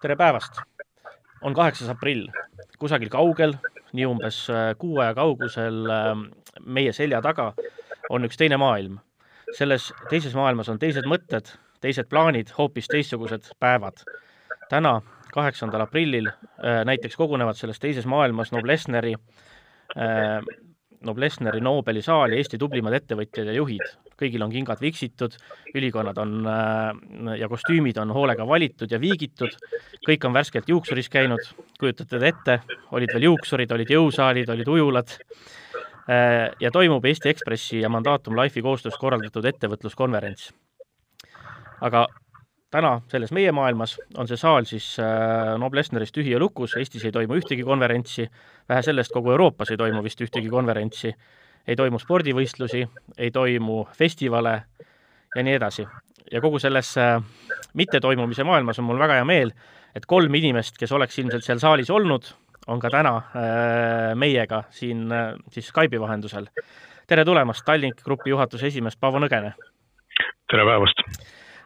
tere päevast! on kaheksas aprill, kusagil kaugel, nii umbes äh, kuu aja kaugusel äh, meie selja taga on üks teine maailm. selles teises maailmas on teised mõtted, teised plaanid, hoopis teistsugused päevad. täna, kaheksandal aprillil äh, näiteks kogunevad selles teises maailmas Noblessneri Noblessneri Nobeli saali Eesti tublimad ettevõtjad ja juhid. Kõigil on kingad viksitud, ülikonnad on. äh, ja kostüümid on hoolega valitud ja viigitud, kõik on värskelt juuksuris käinud, kujutate te ette, olid veel juuksurid, olid jõusaalid, olid ujulad. Äh, ja toimub Eesti Ekspressi ja Mandatum Life'i koostöös korraldatud ettevõtluskonverents. aga täna selles meie maailmas on see saal siis äh, Noblessneris tühi ja lukus, Eestis ei toimu ühtegi konverentsi, vähe sellest, kogu Euroopas ei toimu vist ühtegi konverentsi, ei toimu spordivõistlusi, ei toimu festivale ja nii edasi. ja kogu selles äh, mittetoimumise maailmas on mul väga hea meel, et kolm inimest, kes oleks ilmselt seal saalis olnud, on ka täna äh, meiega siin äh, siis Skype'i vahendusel. tere tulemast, Tallink Grupi juhatuse esimees Paavo Nõgene! tere päevast!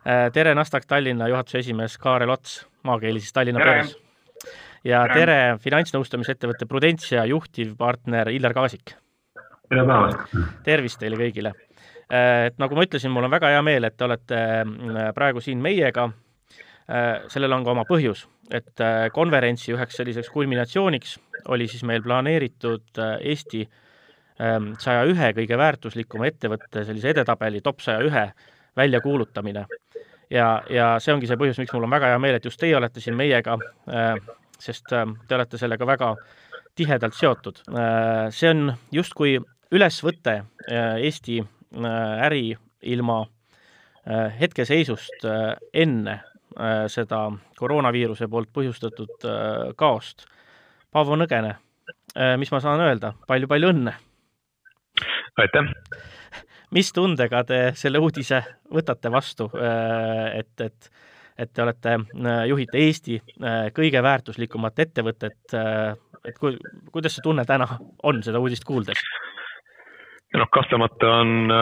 Tere, Nasdaq Tallinna juhatuse esimees Kaarel Ots, maakeeli siis Tallinna börs. ja tere, tere, finantsnõustamisettevõtte Prudentia juhtivpartner Illar Kaasik. Tere päevast! tervist teile kõigile! Äh, et nagu ma ütlesin, mul on väga hea meel, et te olete mm, praegu siin meiega. Äh, sellel on ka oma põhjus, et konverentsi üheks selliseks kulminatsiooniks oli siis meil planeeritud Eesti ähm, saja ühe kõige väärtuslikuma ettevõtte sellise edetabeli top saja ühe väljakuulutamine ja, ja see ongi see põhjus, miks mul on väga hea meel, et just teie olete siin meiega, äh, sest äh, te olete sellega väga tihedalt seotud. Äh, see on justkui ülesvõte Eesti äriilma hetkeseisust enne seda koroonaviiruse poolt põhjustatud kaost. Paavo Nõgene, mis ma saan öelda palju,, palju-palju õnne! aitäh! mis tundega te selle uudise võtate vastu, äh, et, et et te olete, äh, juhite Eesti äh, kõige väärtuslikumat ettevõtet, et ku-, kuidas see tunne täna on seda uudist kuuldes? Noh, kahtlemata on,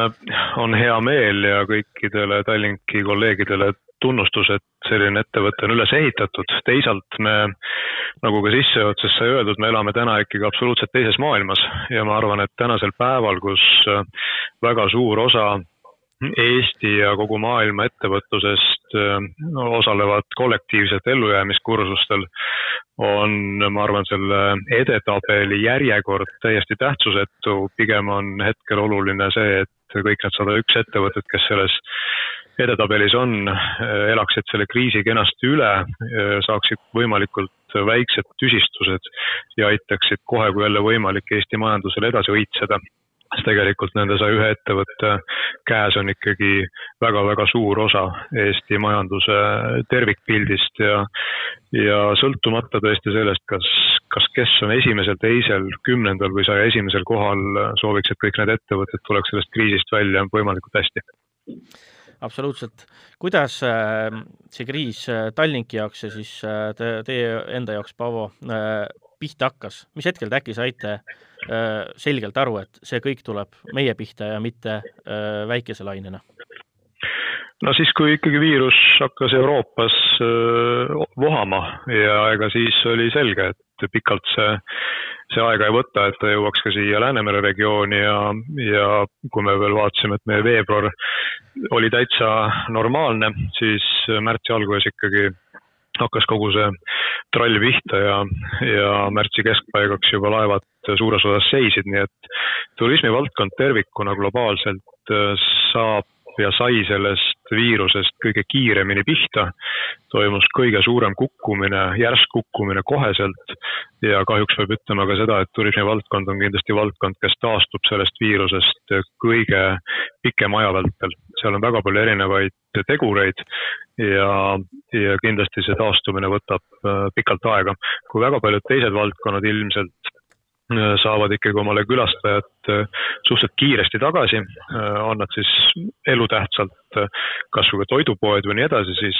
on hea meel ja kõikidele Tallinki kolleegidele tunnustus, et selline ettevõte on üles ehitatud, teisalt me, nagu ka sissejuhatuses sai öeldud, me elame täna ikkagi absoluutselt teises maailmas ja ma arvan, et tänasel päeval, kus väga suur osa Eesti ja kogu maailma ettevõtlusest osalevad kollektiivselt ellujäämiskursustel, on, ma arvan, selle edetabeli järjekord täiesti tähtsusetu, pigem on hetkel oluline see, et kõik need sada üks ettevõtet, kes selles edetabelis on, elaksid selle kriisi kenasti üle, saaksid võimalikult väiksed tüsistused ja aitaksid kohe, kui jälle võimalik, Eesti majandusele edasi õitseda. Sest tegelikult nende saja ühe ettevõtte käes on ikkagi väga-väga suur osa Eesti majanduse tervikpildist ja ja sõltumata tõesti sellest, kas, kas kes on esimesel, teisel, kümnendal või saja esimesel kohal, sooviks, et kõik need ettevõtted tuleks sellest kriisist välja võimalikult hästi absoluutselt. kuidas äh, see kriis äh, Tallinki jaoks ja siis äh, te, teie enda jaoks, Paavo, pihta hakkas, mis hetkel te äkki saite selgelt aru, et see kõik tuleb meie pihta ja mitte väikese lainena? no siis, kui ikkagi viirus hakkas Euroopas vohama ja ega siis oli selge, et pikalt see see aega ei võta, et ta jõuaks ka siia Läänemere regiooni ja, ja kui me veel vaatasime, et meie veebruar oli täitsa normaalne, siis märtsi alguses ikkagi hakkas kogu see trall pihta ja, ja märtsi keskpaigaks juba laevad suures osas seisid, nii et turismivaldkond tervikuna globaalselt saab ja sai sellest viirusest kõige kiiremini pihta. toimus kõige suurem kukkumine, järsk kukkumine koheselt ja kahjuks peab ütlema ka seda, et turismivaldkond on kindlasti valdkond, kes taastub sellest viirusest kõige pikema aja vältel. seal on väga palju erinevaid tegureid ja, ja kindlasti see taastumine võtab äh, pikalt aega. kui väga paljud teised valdkonnad ilmselt Äh, saavad ikkagi omale külastajad äh, suhteliselt kiiresti tagasi, on nad siis elutähtsalt kas või toidupoed või nii edasi, siis,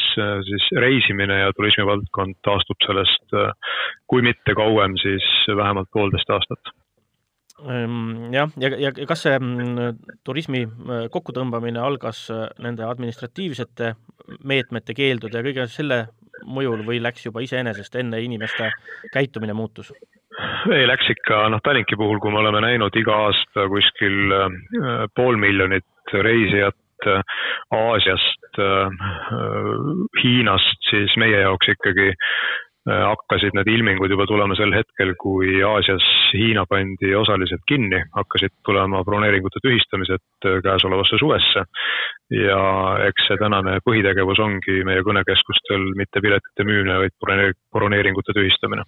siis reisimine ja turismivaldkond taastub sellest, kui mitte kauem, siis vähemalt poolteist aastat jah, ja, ja, kas see mm, turismi äh, kokkutõmbamine algas äh, nende administratiivsete meetmete, keeldude ja kõige selle mõjul või läks juba iseenesest, enne inimeste käitumine muutus? ei, läks ikka, noh, Tallinki puhul, kui me oleme näinud iga aasta kuskil äh, pool miljonit reisijat Aasiast, Hiinast, siis meie jaoks ikkagi hakkasid need ilmingud juba tulema sel hetkel, kui Aasias Hiina pandi osaliselt kinni, hakkasid tulema broneeringute tühistamised äh, käesolevasse suvesse. ja eks see tänane põhitegevus ongi meie kõnekeskustel mitte piletite müümine, vaid broneeringute tühistamine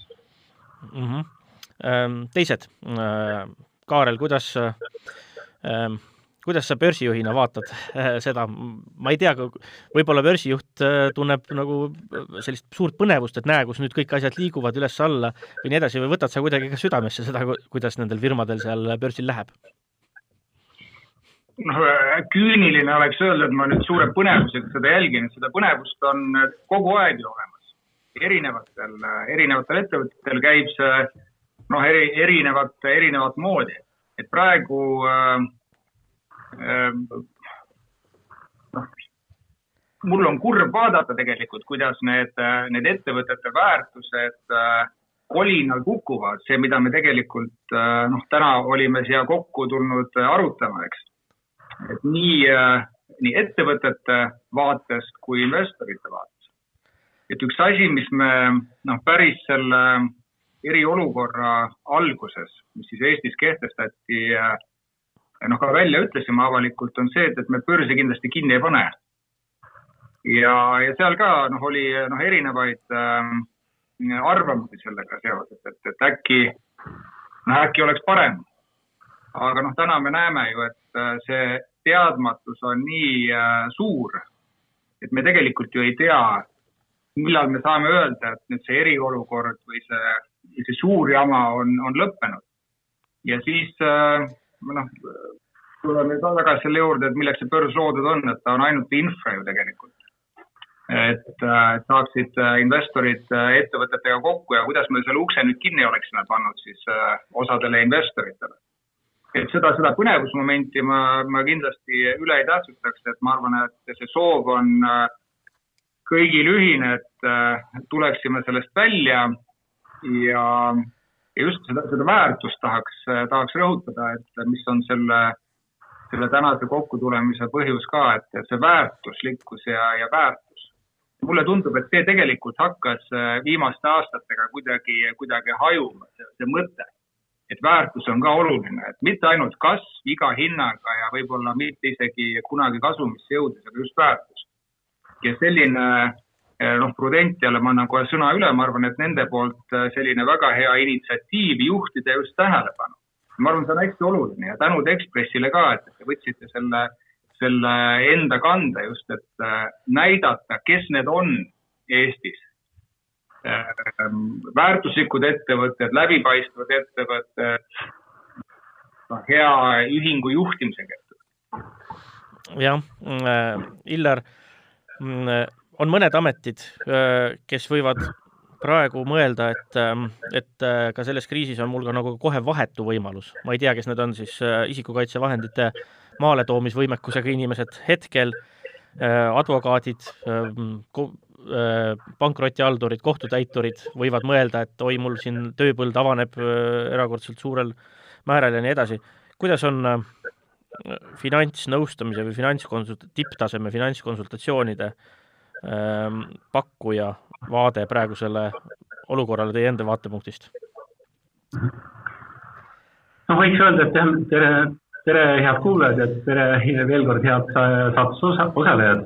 mm. -hmm. teised, äh, Kaarel, kuidas kuidas sa börsijuhina vaatad äh, seda, ma ei tea, võib-olla börsijuht äh, tunneb nagu äh, sellist suurt põnevust, et näe, kus nüüd kõik asjad liiguvad üles-alla või nii edasi või võtad sa kuidagi ka südamesse seda, kuidas nendel firmadel seal börsil läheb? noh, küüniline oleks öelda, et ma nüüd suure põnevusega seda jälgin, seda põnevust on kogu aeg ju olemas. erinevatel, erinevatel ettevõtetel käib see noh, eri, erinevat, erinevat moodi. et praegu äh, noh, mul on kurb vaadata tegelikult, kuidas need, need ettevõtete väärtused äh, kolinal kukuvad, see, mida me tegelikult äh, noh, täna olime siia kokku tulnud arutama, eks. et nii, äh, nii ettevõtete vaatest kui investorite vaatest. et üks asi, mis me noh, päris selle eriolukorra alguses, mis siis Eestis kehtestati äh, noh, ka välja ütlesime avalikult, on see, et, et me börsi kindlasti kinni ei pane. ja, ja seal ka noh, oli noh, erinevaid äh, arvamusi sellega seoses, et, et äkki, noh äkki oleks parem. aga noh, täna me näeme ju, et äh, see teadmatus on nii äh, suur, et me tegelikult ju ei tea, millal me saame öelda, et nüüd see eriolukord või see, see suur jama on, on lõppenud. ja siis äh, noh, tuleme tagasi selle juurde, et milleks see börs loodud on, et ta on ainult infra ju tegelikult. et äh, saaksid äh, investorid äh, ettevõtetega kokku ja kuidas me selle ukse nüüd kinni oleksime pannud siis osadele investoritele. et seda, seda põnevusmomenti ma, ma kindlasti üle ei tähtsustaks, et ma arvan, et see soov on kõigil ühine, et tuleksime sellest välja ja ja just seda, seda väärtust tahaks, tahaks rõhutada, et mis on selle, selle tänase kokkutulemise põhjus ka, et, see väärtuslikkus ja, ja väärtus. mulle tundub, et see tegelikult hakkas viimaste aastatega kuidagi, kuidagi hajuma, see, mõte. et väärtus on ka oluline, et mitte ainult kasv iga hinnaga ja võib-olla mitte isegi kunagi kasumisse jõudes, aga just väärtus. ja selline Eh, noh, Prudentiale ma annan kohe sõna üle, ma arvan, et nende poolt eh, selline väga hea initsiatiiv juhtida just tähelepanu. ma arvan, see on hästi oluline ja tänud Ekspressile ka, et te võtsite selle, selle enda kanda just, et eh, näidata, kes need on Eestis. väärtuslikud ettevõtted, läbipaistvad ettevõtted, noh, hea ühingu juhtimisega jah, mm, Illar mm, on mõned ametid, kes võivad praegu mõelda, et, et ka selles kriisis on mul ka nagu kohe vahetu võimalus. ma ei tea, kes need on siis isikukaitsevahendite maaletoomisvõimekusega inimesed hetkel, advokaadid, pankrotihaldurid, kohtutäiturid võivad mõelda, et oi, mul siin tööpõld avaneb erakordselt suurel määral ja nii edasi. kuidas on finantsnõustamise või finantskonsult-, tipptaseme finantskonsultatsioonide äh, pakkuja vaade praegusele olukorrale teie enda vaatepunktist? no võiks öelda, et jah, tere, tere, head kuulajad ja tere veel kord, head saatuse osa, osalejad.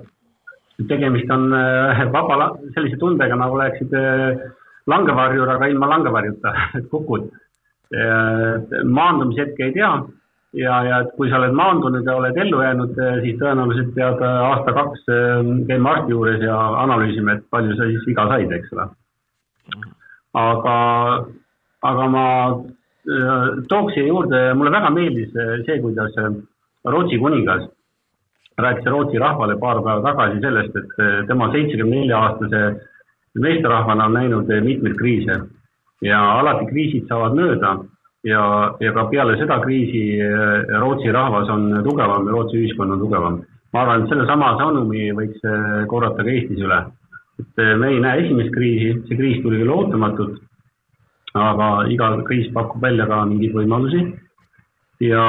tegemist on äh, vaba, sellise tundega, nagu oleksid äh, langevarjur, aga ilma langevarjuta, et kukud. maandumishetke ei tea ja, ja kui sa oled maandunud ja oled ellu jäänud, eh, siis tõenäoliselt pead eh, aasta-kaks eh, käima arsti juures ja analüüsima, et palju sa siis viga said, eks ole. aga, aga ma tooks siia juurde, mulle väga meeldis see, kuidas Rootsi kuningas rääkis Rootsi rahvale paar päeva tagasi sellest, et tema seitsmekümne nelja aastase meesterahvana on näinud mitmeid kriise ja alati kriisid saavad mööda ja, ja ka peale seda kriisi Rootsi rahvas on tugevam ja Rootsi ühiskond on tugevam. ma arvan, et sellesama sõnumi võiks korrata ka Eestis üle. et me ei näe esimest kriisi, see kriis tuli küll ootamatult, aga iga kriis pakub välja ka mingeid võimalusi ja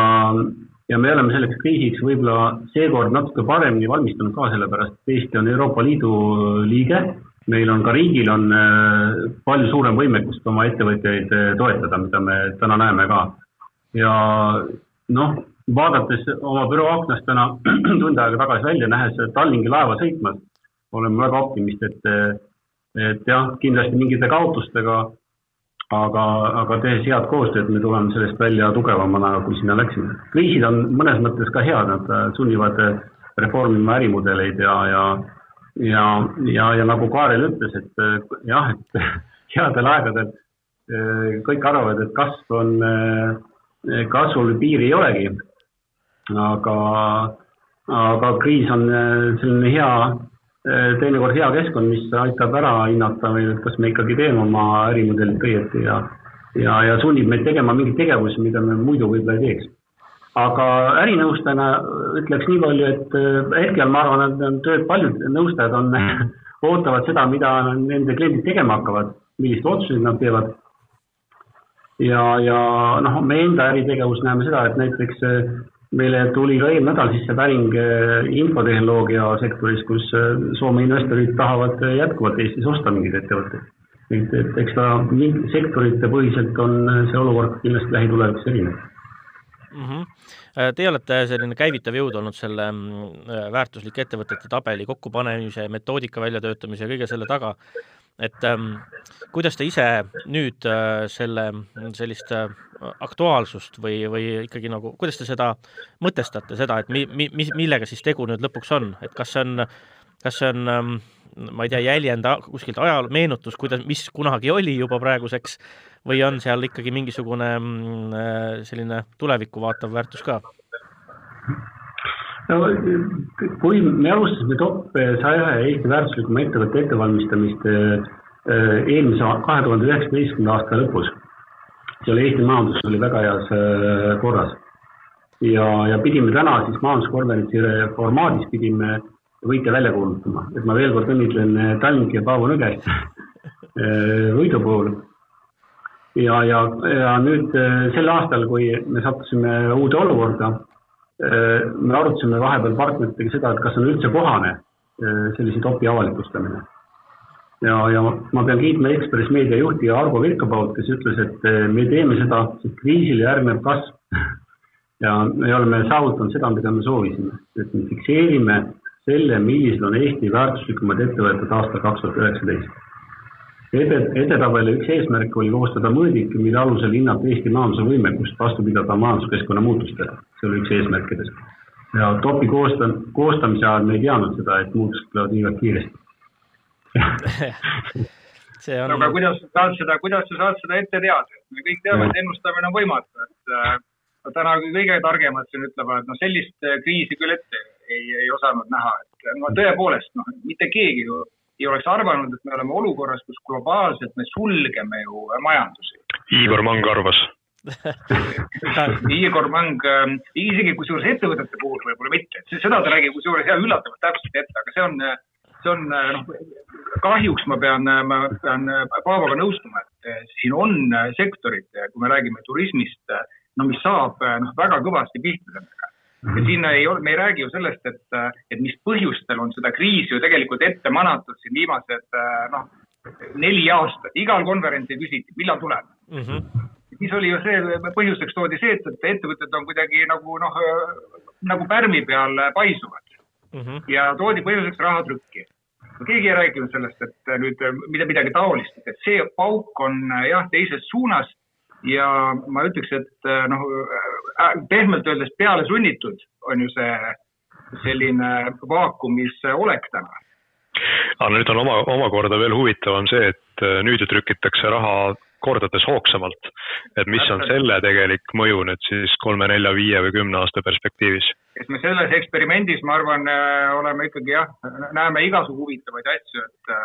ja me oleme selleks kriisiks võib-olla seekord natuke paremini valmistunud ka, sellepärast et Eesti on Euroopa Liidu liige. Meil on ka riigil on äh, palju suurem võimekust oma ettevõtjaid äh, toetada, mida me täna näeme ka. ja noh, vaadates oma büroo aknast täna tund aega tagasi välja, nähes Tallingi laeva sõitmas, olen väga optimist, et, et jah, kindlasti mingite kaotustega aga, aga tehes head koostööd, me tuleme sellest välja tugevamana, kui sinna läksime. kriisid on mõnes mõttes ka head, nad äh, sunnivad äh, reformima ärimudeleid ja, ja ja, ja, ja nagu Kaarel ütles, et äh, jah, et headel aegadel kõik arvavad, et kasv on, kasvul piiri ei olegi. aga, aga kriis on selline hea Äh, teinekord hea keskkond, mis aitab ära hinnata või kas me ikkagi teeme oma ärimudelit õieti ja, ja, ja sunnib meid tegema mingeid tegevusi, mida me muidu võib-olla ei teeks. Aga ärinõustajana ütleks nii palju, et äh, hetkel ma arvan, et on tööd, paljud nõustajad on ootavad seda, mida nende kliendid tegema hakkavad, milliseid otsuseid nad teevad. ja, ja noh, meie enda äritegevus näeme seda, et näiteks äh, meile tuli ka eelmine nädal sisse päring eh, infotehnoloogia sektoris, kus Soome investorid tahavad jätkuvalt Eestis osta mingeid ettevõtteid. et, et eks ta sektorite põhiselt on see olukord kindlasti lähitulevikus erinev mm. -hmm. Teie olete selline käivitav jõud olnud selle mm, väärtuslike ettevõtete tabeli kokkupanemise, metoodika väljatöötamise ja kõige selle taga et ähm, kuidas te ise nüüd äh, selle, sellist äh, aktuaalsust või, või ikkagi nagu, kuidas te seda mõtestate, seda, et mi-, mi-, mis, millega siis tegu nüüd lõpuks on, et kas see on, kas see on ähm, ma ei tea, jäljend kuskilt ajaloo, meenutus, kuidas, mis kunagi oli juba praeguseks, või on seal ikkagi mingisugune mm, äh, selline tulevikku vaatav väärtus ka? no kui me alustasime top saja Eesti väärtuslikuma ettevõtte ettevalmistamist äh, eelmise, kahe tuhande üheksateistkümnenda aasta lõpus, seal Eesti majandus oli väga heas äh, korras. ja, ja pidime täna siis majanduskonverentsi formaadis pidime võitja välja kuulutama, et ma veel kord õnnitlen Tallinki ja Paavo Nõgest võidu puhul ja, ja, ja nüüd sel aastal, kui me sattusime uude olukorda Äh, me arutasime vahepeal partneritega seda, et kas on üldse kohane äh, sellise topi avalikustamine. ja, ja ma pean kiitma Ekspress Meedia juhti Argo Virkapaut, kes ütles, et äh, me teeme seda, sest kriisile järgneb kasv. ja me oleme saavutanud seda, mida me soovisime, et me fikseerime selle, millised on Eesti väärtuslikumad ettevõtted aastal kaks tuhat üheksateist ede, edetabeli üks eesmärk oli koostada mõõdik, mille alusel hinnata Eesti majanduse võimekust vastu pidada majanduskeskkonna muutustele. see oli üks eesmärkidest. ja topi koosta-, koostamise ajal me ei teadnud seda, et muutused tulevad niivõrd kiiresti see on. aga kuidas sa saad seda, kuidas sa saad seda ette teada? me kõik teame, et ennustamine on võimatu, et äh, täna kõige targemad siin ütlevad, no sellist äh, kriisi küll ette ei, ei osanud näha, et no tõepoolest, noh, mitte keegi ju ei oleks arvanud, et me oleme olukorras, kus globaalselt me sulgeme ju majandusi. Igor Mang arvas. Igor Mang äh,, isegi kusjuures ettevõtete puhul võib-olla mitte, seda ta nägi kusjuures jah üllatavalt täpselt ette, aga see on, see on äh, noh, kahjuks ma pean, ma pean Paavoga nõustuma, et äh, siin on äh, sektorid, kui me räägime turismist, no mis saab noh, väga kõvasti pihta sellega et siin ei ole, me ei räägi ju sellest, et, et mis põhjustel on seda kriisi ju tegelikult ette manatud siin viimased noh, neli aastat, igal konverentsil küsiti, millal tuleb mm. -hmm. siis oli ju see, põhjuseks toodi see, et, et ettevõtted on kuidagi nagu noh, nagu pärmi peal paisuvad mm. -hmm. ja toodi põhjuseks rahatrükki. keegi ei rääkinud sellest, et nüüd mida, midagi taolist, et see pauk on jah, teises suunas ja ma ütleks, et noh, Äh, pehmelt öeldes peale sunnitud on ju see selline vaakumis olek täna. aga nüüd on oma, omakorda veel huvitavam see, et äh, nüüd ju trükitakse raha kordades hoogsamalt. et mis on selle tegelik mõju nüüd siis kolme, nelja, viie või kümne aasta perspektiivis? eks me selles eksperimendis, ma arvan, äh, oleme ikkagi jah, näeme igasugu huvitavaid asju, et,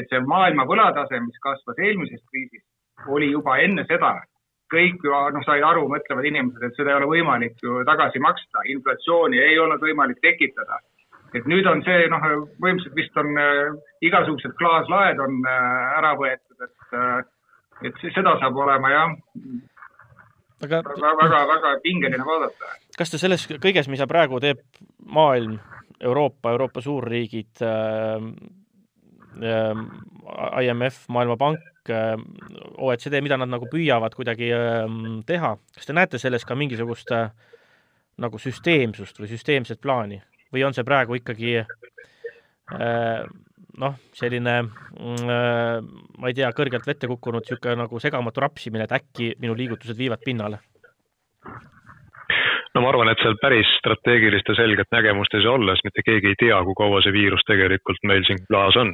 et see maailma võlatase, mis kasvas eelmisest kriisist, oli juba enne seda kõik ju noh, said aru, mõtlevad inimesed, et seda ei ole võimalik ju tagasi maksta, inflatsiooni ei olnud võimalik tekitada. et nüüd on see noh, põhimõtteliselt vist on äh, igasugused klaaslaed on äh, ära võetud, et äh, et seda saab olema jah aga väga, väga, väga pingeline vaadata. kas te selles kõiges, mida praegu teeb maailm, Euroopa, Euroopa suurriigid äh,, äh, IMF, Maailmapank äh,, OECD, mida nad nagu püüavad kuidagi äh, teha, kas te näete selles ka mingisugust äh, nagu süsteemsust või süsteemset plaani või on see praegu ikkagi äh, noh, selline äh, ma ei tea, kõrgelt vette kukkunud niisugune nagu segamatu rapsimine, et äkki minu liigutused viivad pinnale? No ma arvan, et seal päris strateegilist ja selget nägemust ei saa olla, sest mitte keegi ei tea, kui kaua see viirus tegelikult meil siin klaas on.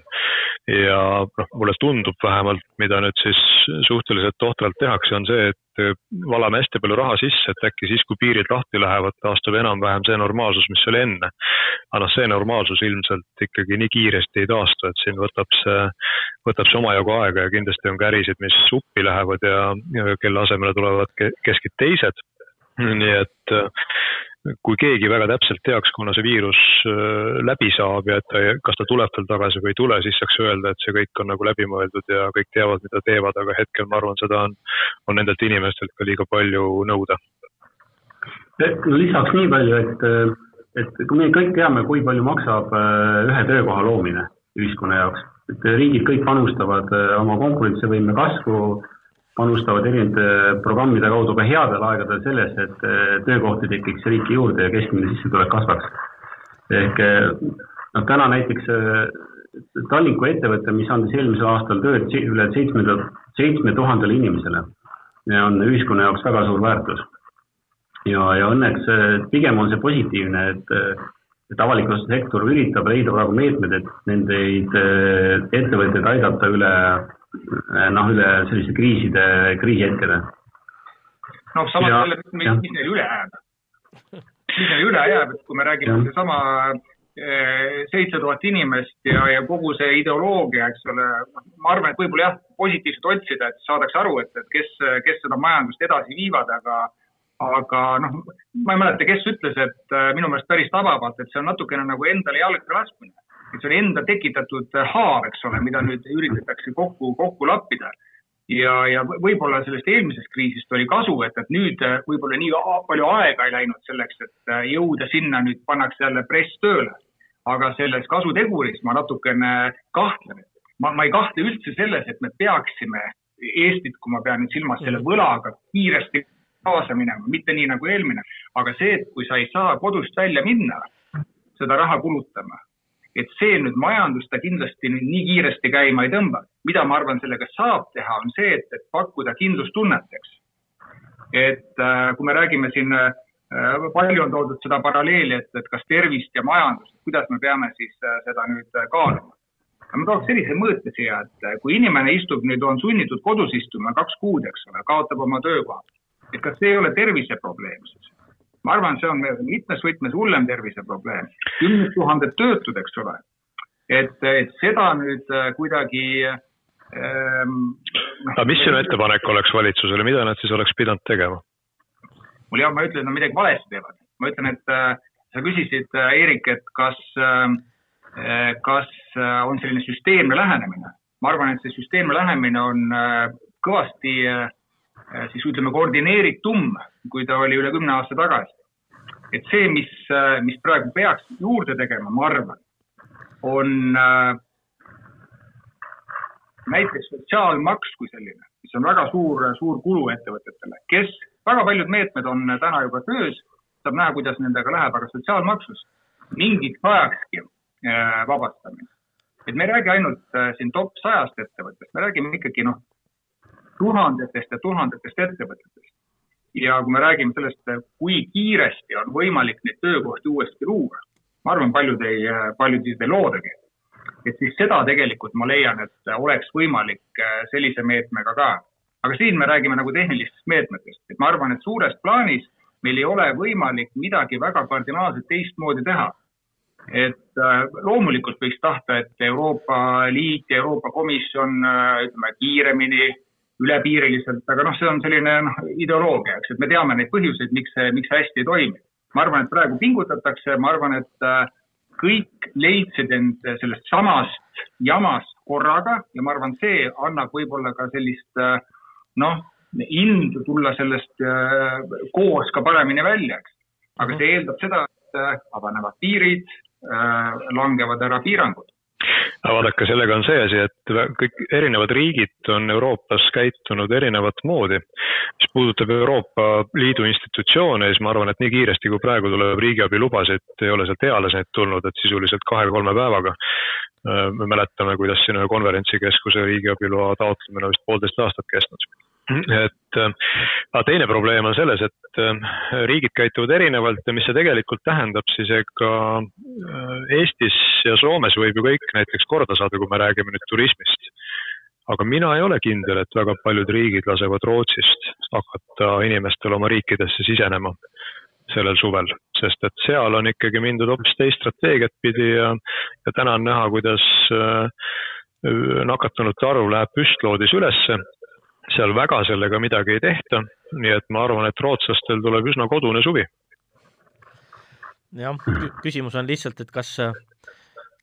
ja noh, mulle tundub vähemalt, mida nüüd siis suhteliselt tohtralt tehakse, on see, et valame hästi palju raha sisse, et äkki siis, kui piirid lahti lähevad, taastub enam-vähem see normaalsus, mis oli enne. aga noh, see normaalsus ilmselt ikkagi nii kiiresti ei taastu, et siin võtab see, võtab see omajagu aega ja kindlasti on ka ärisid, mis uppi lähevad ja, ja kelle asemele tulevad keskid teised nii et äh, kui keegi väga täpselt teaks, kuna see viirus äh, läbi saab ja et ta, kas ta tuleb veel tagasi või ei tule, siis saaks öelda, et see kõik on nagu läbimõeldud ja kõik teavad, mida teevad, aga hetkel ma arvan, seda on, on nendelt inimestelt ka liiga palju nõuda. lisaks nii palju, et, et me kõik teame, kui palju maksab äh, ühe töökoha loomine ühiskonna jaoks, et riigid kõik panustavad oma konkurentsivõime kasvu panustavad erinevate programmide kaudu ka headel aegadel sellesse, et eh, töökohti tekiks riiki juurde ja keskmine sissetulek kasvaks. ehk eh, noh, täna näiteks Tallinku ettevõte, mis andis eelmisel aastal tööd üle seitsme, seitsme tuhandele inimesele, on ühiskonna jaoks väga suur väärtus. ja, ja õnneks pigem on see positiivne, et, et avaliku sektor üritab leida praegu meetmed, et nendeid ettevõtteid aidata üle noh, üle selliste kriiside, kriisihetkede. noh, samas jälle, mis, neil üle jääb? mis neil üle jääb, et kui me räägime seesama eh, seitse tuhat inimest ja, ja kogu see ideoloogia, eks ole, ma arvan, et võib-olla jah, positiivselt otsida, et saadakse aru, et, et kes, kes seda majandust edasi viivad, aga aga noh, ma ei mäleta, kes ütles, et äh, minu meelest päris tabavalt, et see on natukene nagu endale jalga laskmine et see oli enda tekitatud haav, eks ole, mida nüüd üritatakse kokku, kokku lappida. ja, ja võib-olla sellest eelmisest kriisist oli kasu, et, et nüüd võib-olla nii palju aega ei läinud selleks, et jõuda sinna, nüüd pannakse jälle press tööle. aga selles kasuteguris ma natukene kahtlen. ma, ma ei kahtle üldse selles, et me peaksime Eestit, kui ma pean nüüd silmas selle võlaga kiiresti kaasa minema, mitte nii nagu eelmine, aga see, et kui sa ei saa kodust välja minna, seda raha kulutama, et see nüüd majandust ta kindlasti nüüd nii kiiresti käima ei tõmba. mida ma arvan, sellega saab teha, on see, et, et pakkuda kindlustunnet, eks. et äh, kui me räägime siin äh,, palju on toodud seda paralleeli, et, et kas tervist ja majandust, kuidas me peame siis äh, seda nüüd kaaluma. ma tooks sellise mõõte siia, et kui inimene istub nüüd, on sunnitud kodus istuma kaks kuud, eks ole, kaotab oma töökoha, et kas see ei ole terviseprobleem siis? Ma arvan, see on mitmes võtmes hullem terviseprobleem. kümned tuhanded töötud, eks ole. et, et seda nüüd äh, kuidagi ähm,. aga mis sinu ettepanek oleks valitsusele, mida nad siis oleks pidanud tegema? mul hea, ma ei ütle, et nad midagi valesti teevad. ma ütlen, et äh, sa küsisid äh,, Eerik, et kas ähm, äh,, kas äh, on selline süsteemne lähenemine. ma arvan, et see süsteemne lähenemine on äh, kõvasti Äh, siis ütleme koordineeritum, kui ta oli üle kümne aasta tagasi. et see, mis, äh, mis praegu peaks juurde tegema, ma arvan, on äh, näiteks sotsiaalmaks kui selline, mis on väga suur, suur kulu ettevõtetele, kes, väga paljud meetmed on täna juba töös, saab näha, kuidas nendega läheb, aga sotsiaalmaksust mingiks ajakski vabastamine. et me ei räägi ainult siin top sajast ettevõttest, me räägime ikkagi noh, tuhandetest ja tuhandetest ettevõtetest. ja kui me räägime sellest, kui kiiresti on võimalik neid töökohti uuesti luua, ma arvan, paljud ei, paljud ei loodagi. et siis seda tegelikult ma leian, et oleks võimalik äh, sellise meetmega ka. aga siin me räägime nagu tehnilistest meetmetest, et ma arvan, et suures plaanis meil ei ole võimalik midagi väga kardinaalselt teistmoodi teha et äh, loomulikult võiks tahta, et Euroopa Liit ja Euroopa Komisjon äh, ütleme kiiremini ülepiiriliselt, aga noh, see on selline noh, ideoloogia, eks, et me teame neid põhjuseid, miks see, miks see hästi ei toimi. ma arvan, et praegu pingutatakse, ma arvan, et äh, kõik leidsid end sellest samast jamast korraga ja ma arvan, see annab võib-olla ka sellist äh, noh, indu tulla sellest äh, koos ka paremini välja, eks. aga see eeldab seda, et avanevad piirid, langevad ära piirangud aga vaadake, sellega on see asi, et kõik erinevad riigid on Euroopas käitunud erinevat moodi. mis puudutab Euroopa Liidu institutsioone, siis ma arvan, et nii kiiresti, kui praegu tuleb riigiabilubasid, ei ole sealt ealeseid tulnud, et sisuliselt kahe-kolme päevaga. me mäletame, kuidas siin ühe konverentsikeskuse riigiabiloa taotlemine vist poolteist aastat kestnud et äh, aga teine probleem on selles, et äh, riigid käituvad erinevalt ja mis see tegelikult tähendab, siis ega äh, Eestis ja Soomes võib ju kõik näiteks korda saada, kui me räägime nüüd turismist. aga mina ei ole kindel, et väga paljud riigid lasevad Rootsist hakata inimestel oma riikidesse sisenema sellel suvel, sest et seal on ikkagi mindud hoopis teist strateegiat pidi ja, ja täna on näha, kuidas nakatunute arv läheb püstloodis ülesse seal väga sellega midagi ei tehta, nii et ma arvan, et rootslastel tuleb üsna kodune suvi. jah, küsimus on lihtsalt, et kas,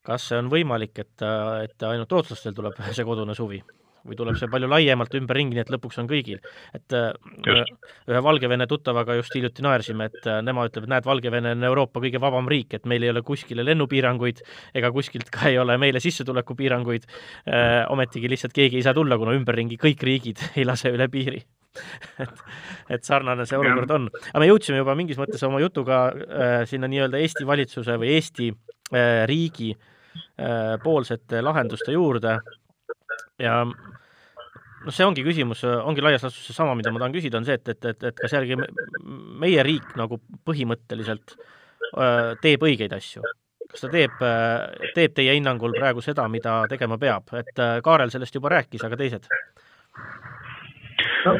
kas see on võimalik, et, et ainult rootslastel tuleb see kodune suvi või tuleb see palju laiemalt ümberringi, nii et lõpuks on kõigil. et äh, just. ühe Valgevene tuttavaga just hiljuti naersime, et äh, nema ütleb, et näed, Valgevene on Euroopa kõige vabam riik, et meil ei ole kuskile lennupiiranguid ega kuskilt ka ei ole meile sissetulekupiiranguid, äh, ometigi lihtsalt keegi ei saa tulla, kuna ümberringi kõik riigid ei lase üle piiri et, et sarnane see olukord on. aga me jõudsime juba mingis mõttes oma jutuga äh, sinna nii-öelda Eesti valitsuse või Eesti äh, riigi äh, poolsete lahenduste juurde ja noh, see ongi küsimus, ongi laias laastus seesama, mida ma tahan küsida, on see, et, et, et, et kas järgi meie riik nagu põhimõtteliselt öö, teeb õigeid asju? kas ta teeb, teeb teie hinnangul praegu seda, mida tegema peab, et Kaarel sellest juba rääkis, aga teised no.?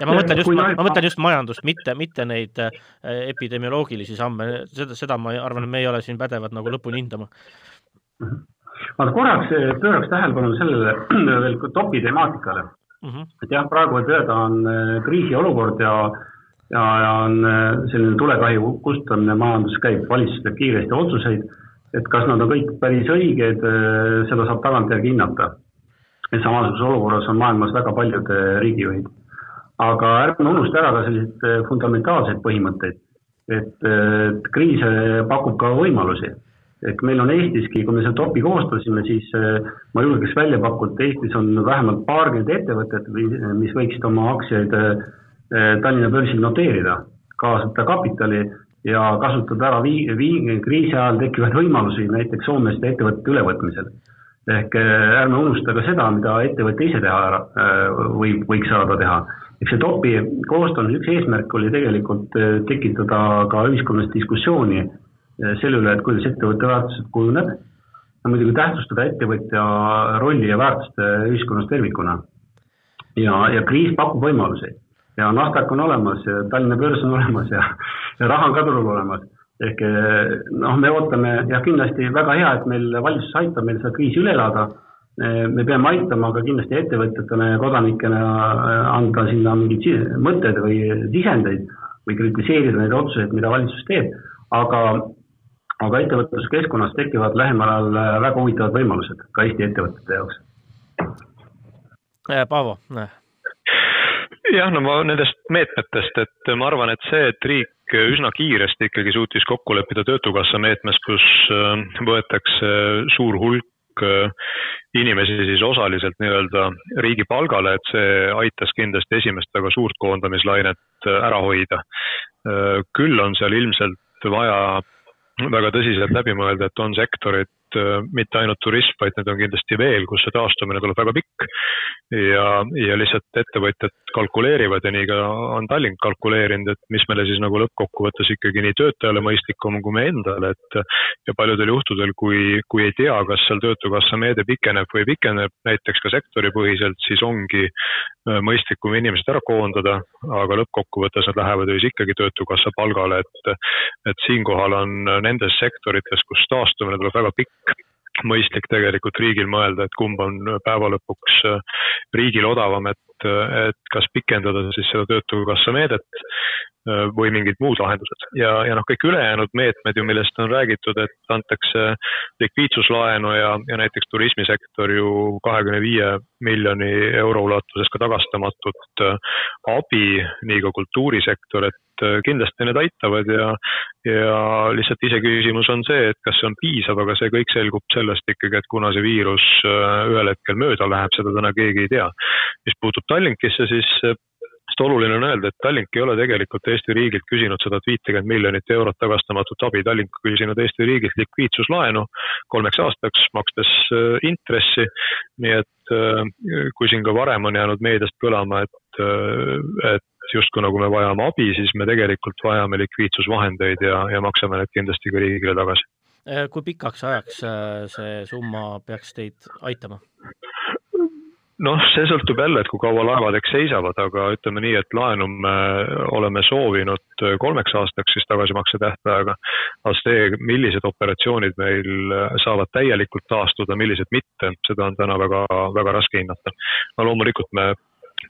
ja ma mõtlen just, ma, ma mõtlen just majandust, mitte, mitte neid epidemioloogilisi samme, seda, seda ma arvan, et me ei ole siin pädevad nagu lõpuni hindama mm. -hmm ma korraks eh, pööraks tähelepanu sellele veel topi temaatikale mm. -hmm. et jah, praegu võib öelda, on eh, kriisiolukord ja, ja, ja on eh, selline tulekahju kustutamine, majandus käib, valitsus teeb kiiresti otsuseid, et kas nad on kõik päris õiged, seda saab tagantjärgi hinnata. et samasuguses olukorras on maailmas väga paljud riigijuhid. aga ärme unusta ära ka selliseid fundamentaalseid põhimõtteid, et kriis pakub ka võimalusi et meil on Eestiski, kui me selle topi koostasime, siis äh, ma julgeks välja pakkuda, et Eestis on vähemalt paarkümmend ettevõtet, mis võiksid oma aktsiaid äh, äh, Tallinna börsil noteerida, kaasata kapitali ja kasutada ära vii-, vii-, kriisi ajal tekkivaid võimalusi näiteks Soomeste ettevõtete ülevõtmisel. ehk ärme unusta ka seda, mida ettevõte ise teha võib, võiks saada teha. eks see topi koostamise üks eesmärk oli tegelikult tekitada ka ühiskonnas diskussiooni selle üle, et kuidas ettevõtte väärtused kujuneb ja muidugi tähtsustada ettevõtja rolli ja väärtust ühiskonnas tervikuna. ja, ja kriis pakub võimalusi ja Nasdaq on olemas ja Tallinna börs on olemas ja, ja raha on ka turul olemas. ehk noh, me ootame jah, kindlasti väga hea, et meil valitsus aitab meil seda kriisi üle elada. me peame aitama ka kindlasti ettevõtjatena ja kodanikena anda sinna mingeid mõtteid või sisendeid või kritiseerida neid otsuseid, mida valitsus teeb. aga aga ettevõtluskeskkonnas tekivad lähemal ajal äh, väga huvitavad võimalused ka Eesti ettevõtete jaoks. Äh, Paavo? jah, no ma nendest meetmetest, et ma arvan, et see, et riik üsna kiiresti ikkagi suutis kokku leppida Töötukassa meetmes, kus äh, võetakse suur hulk inimesi siis osaliselt nii-öelda riigi palgale, et see aitas kindlasti esimest väga suurt koondamislainet ära hoida. küll on seal ilmselt vaja väga tõsiselt läbi mõelda, et on sektorid, äh, mitte ainult turism, vaid need on kindlasti veel, kus see taastumine tuleb väga pikk. ja, ja lihtsalt ettevõtjad kalkuleerivad ja nii ka on Tallink kalkuleerinud, et mis meile siis nagu lõppkokkuvõttes ikkagi nii töötajale mõistlikum kui meie endale, et ja paljudel juhtudel, kui, kui ei tea, kas seal Töötukassa meede pikeneb või pikeneb näiteks ka sektoripõhiselt, siis ongi äh, mõistlikum inimesed ära koondada, aga lõppkokkuvõttes nad lähevad ju siis ikkagi Töötukassa palgale, et et siinkohal on nendes sektorites, kus taastumine tuleb väga pikk, mõistlik tegelikult riigil mõelda, et kumb on päeva lõpuks riigil odavam, et, et kas pikendada siis seda Töötukassa meedet või mingid muud lahendused. ja, ja noh, kõik ülejäänud meetmed ju, millest on räägitud, et antakse likviidsuslaenu ja, ja näiteks turismisektor ju kahekümne viie miljoni euro ulatuses ka tagastamatut abi, nii ka kultuurisektor, et äh, kindlasti need aitavad ja, ja lihtsalt iseküsimus on see, et kas see on piisav, aga see kõik selgub sellest ikkagi, et kuna see viirus äh, ühel hetkel mööda läheb, seda täna keegi ei tea. mis puutub Tallinkisse, siis äh, sest oluline on öelda, et Tallink ei ole tegelikult Eesti riigilt küsinud seda viitekümmet miljonit eurot tagastamatut abi, Tallink on küsinud Eesti riigilt likviidsuslaenu kolmeks aastaks, makstes intressi. nii et kui siin ka varem on jäänud meediast kõlama, et, et justkui nagu me vajame abi, siis me tegelikult vajame likviidsusvahendeid ja, ja maksame need kindlasti ka riigile tagasi. Äh, kui pikaks ajaks äh, see summa peaks teid aitama? Noh, see sõltub jälle, et kui kaua laevad eks seisavad, aga ütleme nii, et laenu me oleme soovinud kolmeks aastaks siis tagasimakse tähtajaga. aga see, millised operatsioonid meil saavad täielikult taastuda, millised mitte, seda on täna väga, väga raske hinnata. no loomulikult me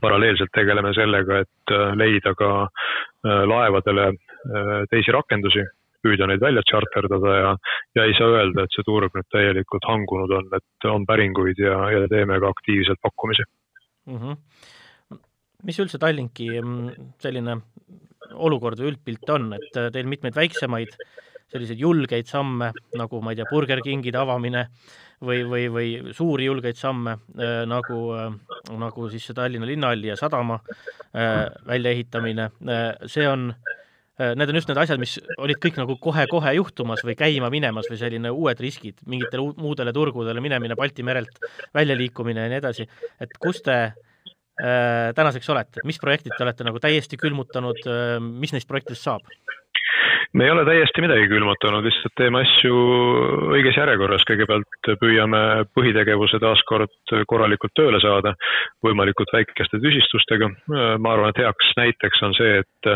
paralleelselt tegeleme sellega, et leida ka äh, laevadele äh, teisi rakendusi, püüda neid välja tšarterdada ja, ja ei saa öelda, et see turg nüüd täielikult hangunud on, et on päringuid ja, ja teeme ka aktiivselt pakkumisi mm. -hmm. mis üldse Tallinki mm, selline olukord või üldpilt on, et teil mitmeid väiksemaid selliseid julgeid samme, nagu ma ei tea, Burger Kingide avamine või, või, või suuri julgeid samme äh, nagu äh,, nagu siis see Tallinna linnahalli ja sadama äh, väljaehitamine äh,, see on äh, Need on just need asjad, mis olid kõik nagu kohe-kohe juhtumas või käima minemas või selline uued riskid, mingitele muudele turgudele minemine, Balti merelt väljaliikumine ja nii edasi, et kus te äh, tänaseks olete, mis projektid te olete nagu täiesti külmutanud? Äh,, mis neist projektidest saab? Me ei ole täiesti midagi külmutanud, lihtsalt teeme asju õiges järjekorras, kõigepealt püüame põhitegevuse taaskord korralikult tööle saada, võimalikult väikeste tüsistustega. ma arvan, et heaks näiteks on see, et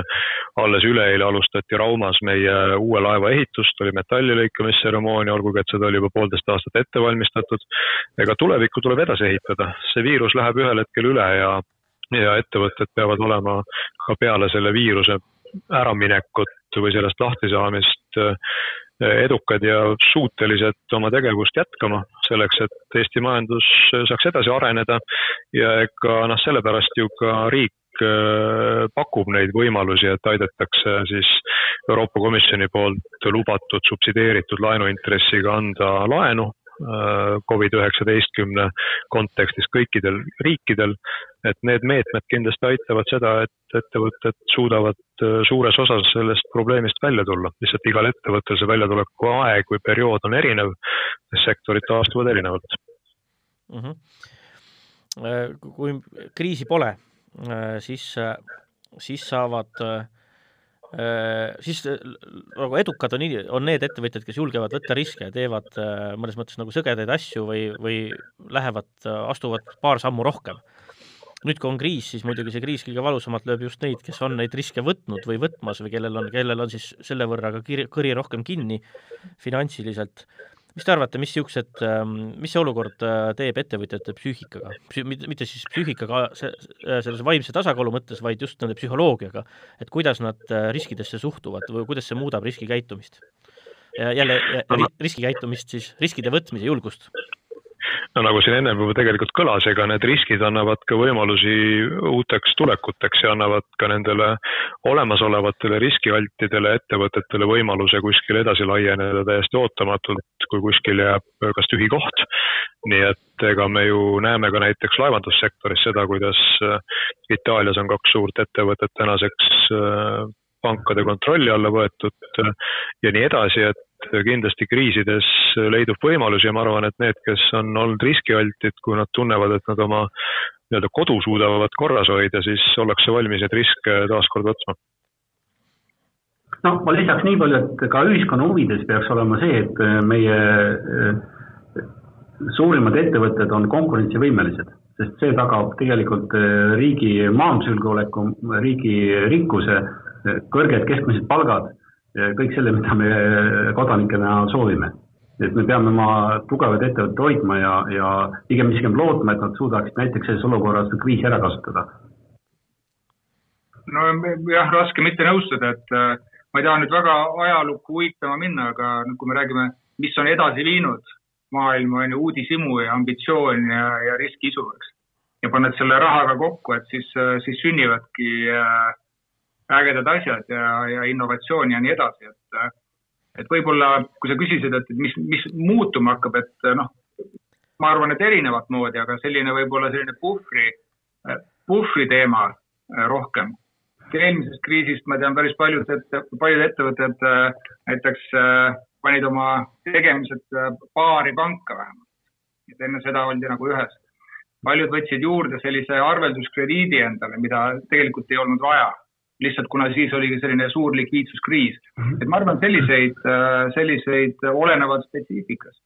alles üleeile alustati Raumas meie uue laeva ehitust, oli metalli lõikamistseremoonia, olgugi et seda oli juba poolteist aastat ette valmistatud. ega tulevikku tuleb edasi ehitada, see viirus läheb ühel hetkel üle ja ja ettevõtted peavad olema ka peale selle viiruse äraminekut või sellest lahtisaamist äh, edukad ja suutelised oma tegevust jätkama, selleks et Eesti majandus saaks edasi areneda. Ja ega noh, sellepärast ju ka riik äh, pakub neid võimalusi, et aidatakse siis Euroopa Komisjoni poolt lubatud subsideeritud laenuintressiga anda laenu Äh, Covid-19 kontekstis kõikidel riikidel, et need meetmed kindlasti aitavad seda, et ettevõtted suudavad äh, suures osas sellest probleemist välja tulla. lihtsalt igal ettevõttel see väljatuleku aeg või periood on erinev, sektorid taastuvad erinevalt mm. -hmm. kui kriisi pole, siis, siis saavad Äh, siis äh, nagu edukad on, on need ettevõtjad, kes julgevad võtta riske ja teevad äh, mõnes mõttes nagu sõgedaid asju või, või lähevad, astuvad paar sammu rohkem. nüüd, kui on kriis, siis muidugi see kriis kõige valusamalt lööb just neid, kes on neid riske võtnud või võtmas või kellel on, kellel on siis selle võrra ka kiri, kõri rohkem kinni finantsiliselt mis te arvate, mis niisugused, ähm, mis see olukord äh, teeb ettevõtjate psüühikaga, mitte siis psüühikaga äh, selles vaimse tasakaalu mõttes, vaid just nende psühholoogiaga, et kuidas nad äh, riskidesse suhtuvad või kuidas see muudab riskikäitumist? jälle riskikäitumist siis, riskide võtmise julgust no nagu siin ennem juba tegelikult kõlas, ega need riskid annavad ka võimalusi uuteks tulekuteks ja annavad ka nendele olemasolevatele riskialtidele ettevõtetele võimaluse kuskil edasi laieneda täiesti ootamatult, kui kuskil jääb kas tühi koht. nii et ega me ju näeme ka näiteks laevandussektoris seda, kuidas Itaalias on kaks suurt ettevõtet tänaseks äh, pankade kontrolli alla võetud ja nii edasi, et kindlasti kriisides leidub võimalusi ja ma arvan, et need, kes on olnud riskialtid, kui nad tunnevad, et nad oma nii-öelda kodu suudavad korras hoida, siis ollakse valmis neid riske taaskord võtma. no ma lisaks nii palju, et ka ühiskonna huvides peaks olema see, et meie eh, suurimad ettevõtted on konkurentsivõimelised, sest see tagab tegelikult eh, riigi majandusjulgeoleku, riigi rikkuse, kõrged keskmised palgad kõik selle, mida me kodanikena soovime. et me peame oma tugevaid ettevõtteid hoidma ja, ja pigem isegi lootma, et nad suudaksid näiteks selles olukorras kriisi ära kasutada. no jah, raske mitte nõustuda, et äh, ma ei taha nüüd väga ajalukku uitama minna, aga kui me räägime, mis on edasi viinud maailma, on ju uudishimu ja ambitsioon ja, ja riskiisu, eks. ja paned selle rahaga kokku, et siis, äh, siis sünnivadki äh, ägedad asjad ja, ja innovatsioon ja nii edasi, et et võib-olla, kui sa küsisid, et mis, mis muutuma hakkab, et noh, ma arvan, et erinevat moodi, aga selline võib-olla selline puhvri, puhvri teema äh, rohkem. eelmisest kriisist ma tean päris paljud, paljud ettevõtted äh, näiteks äh, panid oma tegemised paari panka vähemalt. et enne seda oldi nagu ühes. paljud võtsid juurde sellise arvelduskrediidi endale, mida tegelikult ei olnud vaja lihtsalt kuna siis oligi selline suur likviidsuskriis. Mhm. et ma arvan, selliseid, äh, selliseid olenevalt spetsiifikast,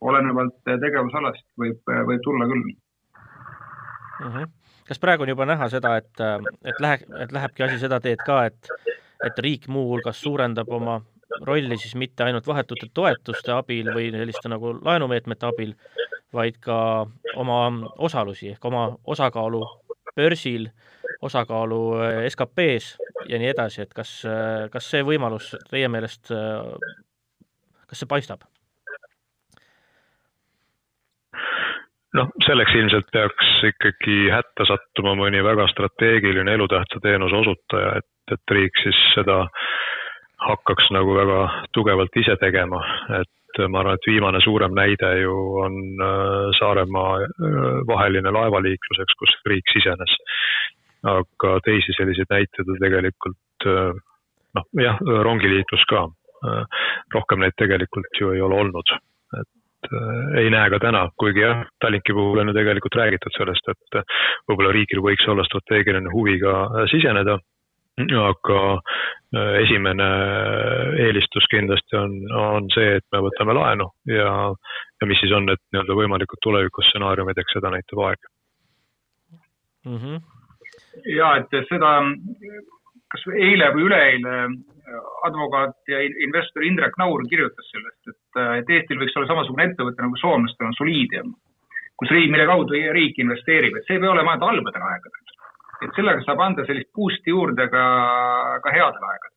olenevalt tegevusalast võib, võib tulla küll mm. -hmm. kas praegu on juba näha seda, et, et läheb, et lähebki asi seda teed ka, et, et riik muuhulgas suurendab oma rolli siis mitte ainult vahetute toetuste abil või selliste nagu laenumeetmete abil, vaid ka oma osalusi ehk oma osakaalu börsil äh, osakaalu äh, SKP-s ja nii edasi, et kas, äh, kas see võimalus teie meelest, äh, kas see paistab? noh, selleks ilmselt peaks ikkagi hätta sattuma mõni väga strateegiline elutähtsa teenuse osutaja, et, et riik siis seda hakkaks nagu väga tugevalt ise tegema, et ma arvan, et viimane suurem näide ju on Saaremaa vaheline laevaliiklus, eks, kus riik sisenes aga teisi selliseid näiteid on tegelikult äh, noh, jah, rongiliiklus ka. Äh, rohkem neid tegelikult ju ei ole olnud, et äh, ei näe ka täna, kuigi jah, Tallinki puhul on ju tegelikult räägitud sellest, et võib-olla riigil võiks olla strateegiline huvi ka siseneda aga esimene eelistus kindlasti on, on see, et me võtame laenu ja, ja mis siis on need nii-öelda võimalikud tulevikustsenaariumid, eks seda näitab aeg mm. -hmm ja et seda, kas eile või üleeile advokaat ja investor Indrek Naur kirjutas sellest, et, et Eestil võiks olla samasugune ettevõte nagu soomlastel on Solidium, kus riik, mille kaudu riik investeerib, et see ei pea olema ainult halbadel aegadel. et sellega saab anda sellist boost'i juurde ka, ka headel aegadel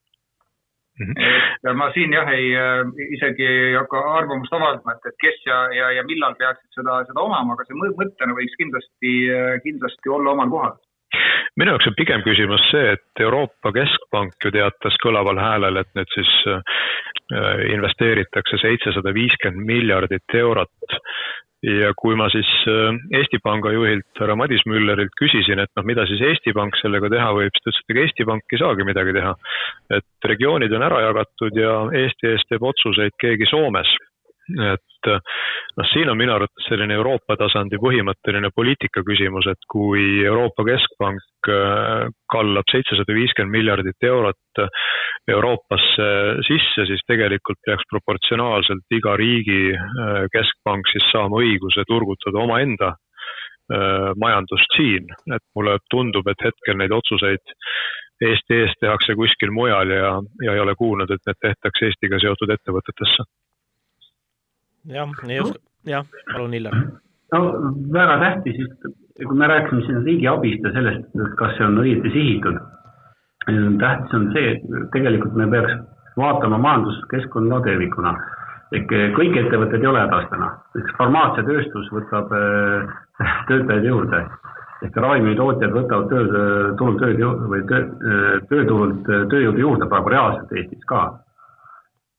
-hmm. et ma siin jah, ei, isegi ei hakka arvamust avaldama, et, et kes ja, ja, ja millal peaksid seda, seda omama, aga see mõttena võiks kindlasti, kindlasti olla omal kohal minu jaoks on pigem küsimus see, et Euroopa Keskpank ju teatas kõlaval häälel, et nüüd siis äh, investeeritakse seitsesada viiskümmend miljardit eurot ja kui ma siis äh, Eesti Panga juhilt härra Madis Müllerilt küsisin, et noh, mida siis Eesti Pank sellega teha võib, siis ta ütles, et ega Eesti Pank ei saagi midagi teha. et regioonid on ära jagatud ja Eesti eest teeb otsuseid keegi Soomes et noh, siin on minu arvates selline Euroopa tasandi põhimõtteline poliitika küsimus, et kui Euroopa Keskpank äh, kallab seitsesada viiskümmend miljardit eurot Euroopasse sisse, siis tegelikult peaks proportsionaalselt iga riigi äh, keskpank siis saama õiguse turgutada omaenda äh, majandust siin, et mulle tundub, et hetkel neid otsuseid Eesti eest tehakse kuskil mujal ja, ja ei ole kuulnud, et need tehtakse Eestiga seotud ettevõtetesse jah, ei oska, jah, palun Illar. no väga tähtis, kui me rääkisime siin riigi abist ja sellest, kas see on õieti sihitud. tähtis on see, et tegelikult me peaks vaatama majanduskeskkonda tervikuna. ehk kõik ettevõtted ei ole hädas täna, näiteks farmaatsiatööstus võtab äh, töötajaid juurde ehk ravimitootjad võtavad tööd, turul tööd või töö, tööturult tööjõudu juurde praegu reaalselt Eestis ka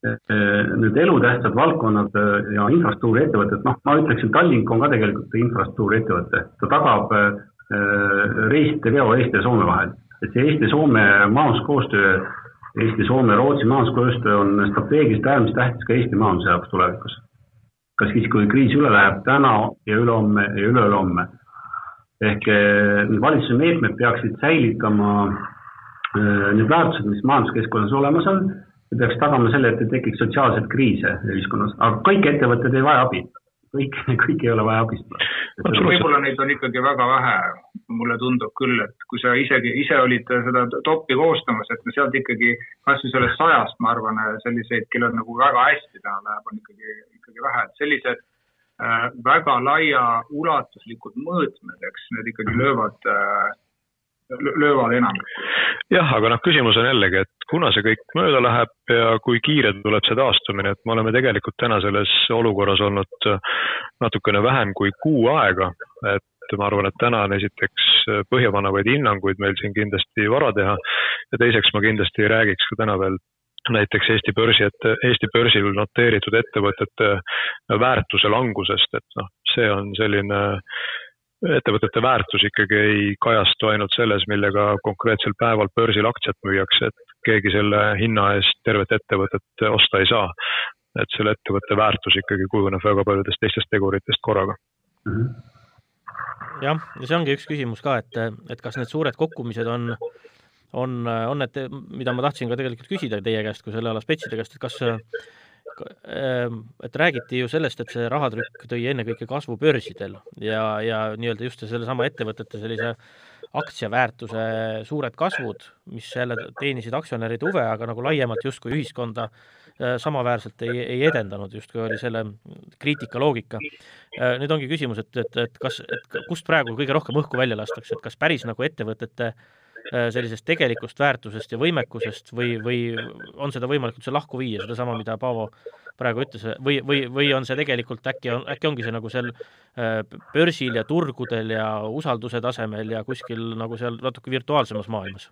nüüd elutähtsad valdkonnad äh, ja infrastruktuuriettevõtted, noh, ma ütleksin, Tallink on ka tegelikult infrastruktuuriettevõte, ta tagab äh, reiside veo Eesti ja Soome vahel. et see Eesti-Soome majanduskoostöö, Eesti-Soome-Rootsi majanduskoostöö on strateegiliselt äärmiselt tähtis ka Eesti majanduse jaoks tulevikus. kas siis, kui kriis üle läheb täna ja ülehomme ja üle-ülehomme. ehk äh, need valitsuse meetmed peaksid säilitama need väärtused, mis majanduskeskkonnas olemas on see peaks tagama selle, et ei tekiks sotsiaalseid kriise ühiskonnas, aga kõik ettevõtted ei vaja abi. kõik, kõik ei ole vaja abistada. võib-olla neid on ikkagi väga vähe, mulle tundub küll, et kui sa isegi ise olid seda topi koostamas, et sealt ikkagi kasvõi sellest sajast, ma arvan, selliseid, kellel nagu väga hästi täna läheb, on ikkagi ikkagi vähe, et sellised äh, väga laiaulatuslikud mõõtmed, eks need ikkagi löövad äh, löövad enam. jah, aga noh, küsimus on jällegi, et kuna see kõik mööda läheb ja kui kiire tuleb see taastumine, et me oleme tegelikult täna selles olukorras olnud natukene vähem kui kuu aega, et ma arvan, et täna on esiteks põhjapanevaid hinnanguid meil siin kindlasti vara teha ja teiseks ma kindlasti ei räägiks ka täna veel näiteks Eesti börsi, et Eesti börsil noteeritud ettevõtete väärtuse langusest, et noh, see on selline ettevõtete väärtus ikkagi ei kajastu ainult selles, millega konkreetsel päeval börsil aktsiat müüakse, et keegi selle hinna eest tervet ettevõtet osta ei saa. et selle ettevõtte väärtus ikkagi kujuneb väga paljudest teistest teguritest korraga mm. -hmm jah, ja see ongi üks küsimus ka, et, et kas need suured kukkumised on, on, on need, mida ma tahtsin ka tegelikult küsida teie käest kui selle ala spetside käest, et kas et räägiti ju sellest, et see rahatrükk tõi ennekõike kasvu börsidel ja, ja nii-öelda just sellesama ettevõtete sellise aktsiaväärtuse suured kasvud, mis jälle teenisid aktsionäride huve, aga nagu laiemalt justkui ühiskonda Äh, samaväärselt ei, ei edendanud, justkui oli selle kriitika loogika. Äh, nüüd ongi küsimus, et, et, et kas, et kust praegu kõige rohkem õhku välja lastakse, et kas päris nagu ettevõtete äh, sellisest tegelikust väärtusest ja võimekusest või, või on seda võimalik üldse lahku viia, sedasama, mida Paavo praegu ütles, või, või, või on see tegelikult äkki äkki ongi see nagu seal börsil ja turgudel ja usalduse tasemel ja kuskil nagu seal natuke virtuaalsemas maailmas?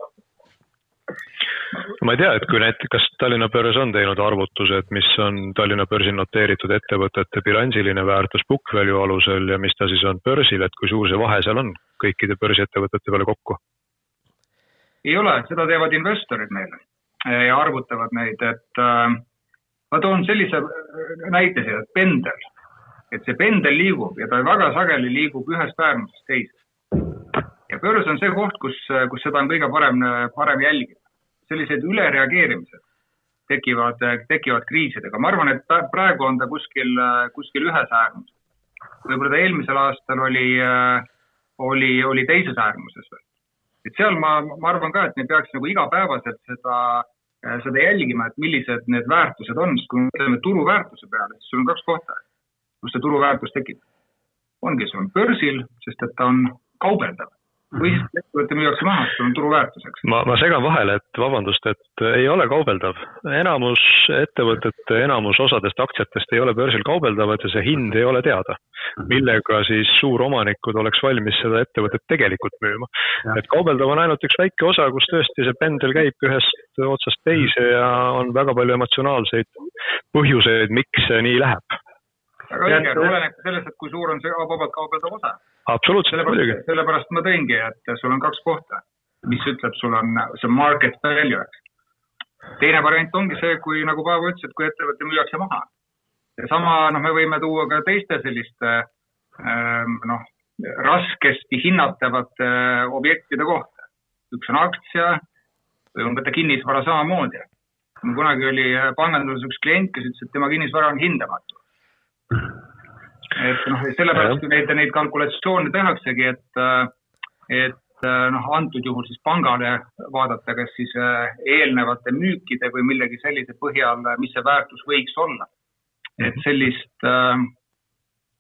ma ei tea, et kui näiteks, kas Tallinna börs on teinud arvutused, mis on Tallinna börsil noteeritud ettevõtete bilansiline väärtus book value alusel ja mis ta siis on börsil, et kui suur see vahe seal on kõikide börsiettevõtete peale kokku? Ei ole, seda teevad investorid meile ja arvutavad neid, et äh, ma toon sellise näite siia, et pendel, et see pendel liigub ja ta väga sageli liigub ühest äärmusest teise. ja börs on see koht, kus, kus seda on kõige parem, parem jälgida sellised ülereageerimised tekivad, tekivad kriisidega. ma arvan, et praegu on ta kuskil, kuskil ühes äärmuses. võib-olla ta eelmisel aastal oli, oli, oli teises äärmuses veel. Et seal ma, ma arvan ka, et me peaks nagu igapäevaselt seda, seda jälgima, et millised need väärtused on, sest kui me mõtleme turuväärtuse peale, siis sul on kaks kohta, kus see turuväärtus tekib. ongi, sul on börsil, sest et ta on kaubeldav või siis ettevõte müüakse maha, see on turuväärtuseks. ma, ma segan vahele, et vabandust, et ei ole kaubeldav. enamus ettevõtete, enamus osadest aktsiatest ei ole börsil kaubeldavad ja see hind ei ole teada. millega siis suuromanikud oleks valmis seda ettevõtet tegelikult müüma. et kaubeldav on ainult üks väike osa, kus tõesti see pendel käib ühest otsast teise ja on väga palju emotsionaalseid põhjuseid, miks see nii läheb. väga õige, oleneb sellest, et kui suur on see vabalt kaubeldav osa absoluutselt, muidugi. sellepärast ma tõingi, et sul on kaks kohta, mis ütleb, sul on see market value, eks. teine variant ongi see, kui nagu Paavo ütles, et kui ettevõte müüakse maha. ja sama, noh, me võime tuua ka teiste selliste ähm, noh, raskesti hinnatavate äh, objektide kohta. üks on aktsia või on võtta kinnisvara samamoodi. kunagi oli panganduses üks klient, kes ütles, et tema kinnisvara on hindamatu et noh, sellepärast neid, neid kalkulatsioone tehaksegi, et, et noh, antud juhul siis pangale vaadata, kas siis äh, eelnevate müükide või millegi sellise põhjal, mis see väärtus võiks olla. et sellist äh,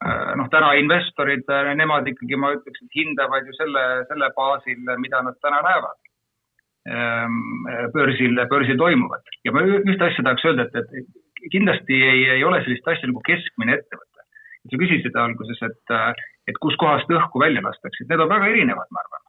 äh, noh, täna investorid, nemad ikkagi ma ütleks, et hindavad ju selle, selle baasil, mida nad täna näevad ähm, börsil, börsil toimuvat. Ja ma ühte asja tahaks öelda, et, et kindlasti ei, ei ole sellist asja nagu keskmine ettevõte sa küsisid alguses, et, et kuskohast õhku välja lastakse, et need on väga erinevad, ma arvan.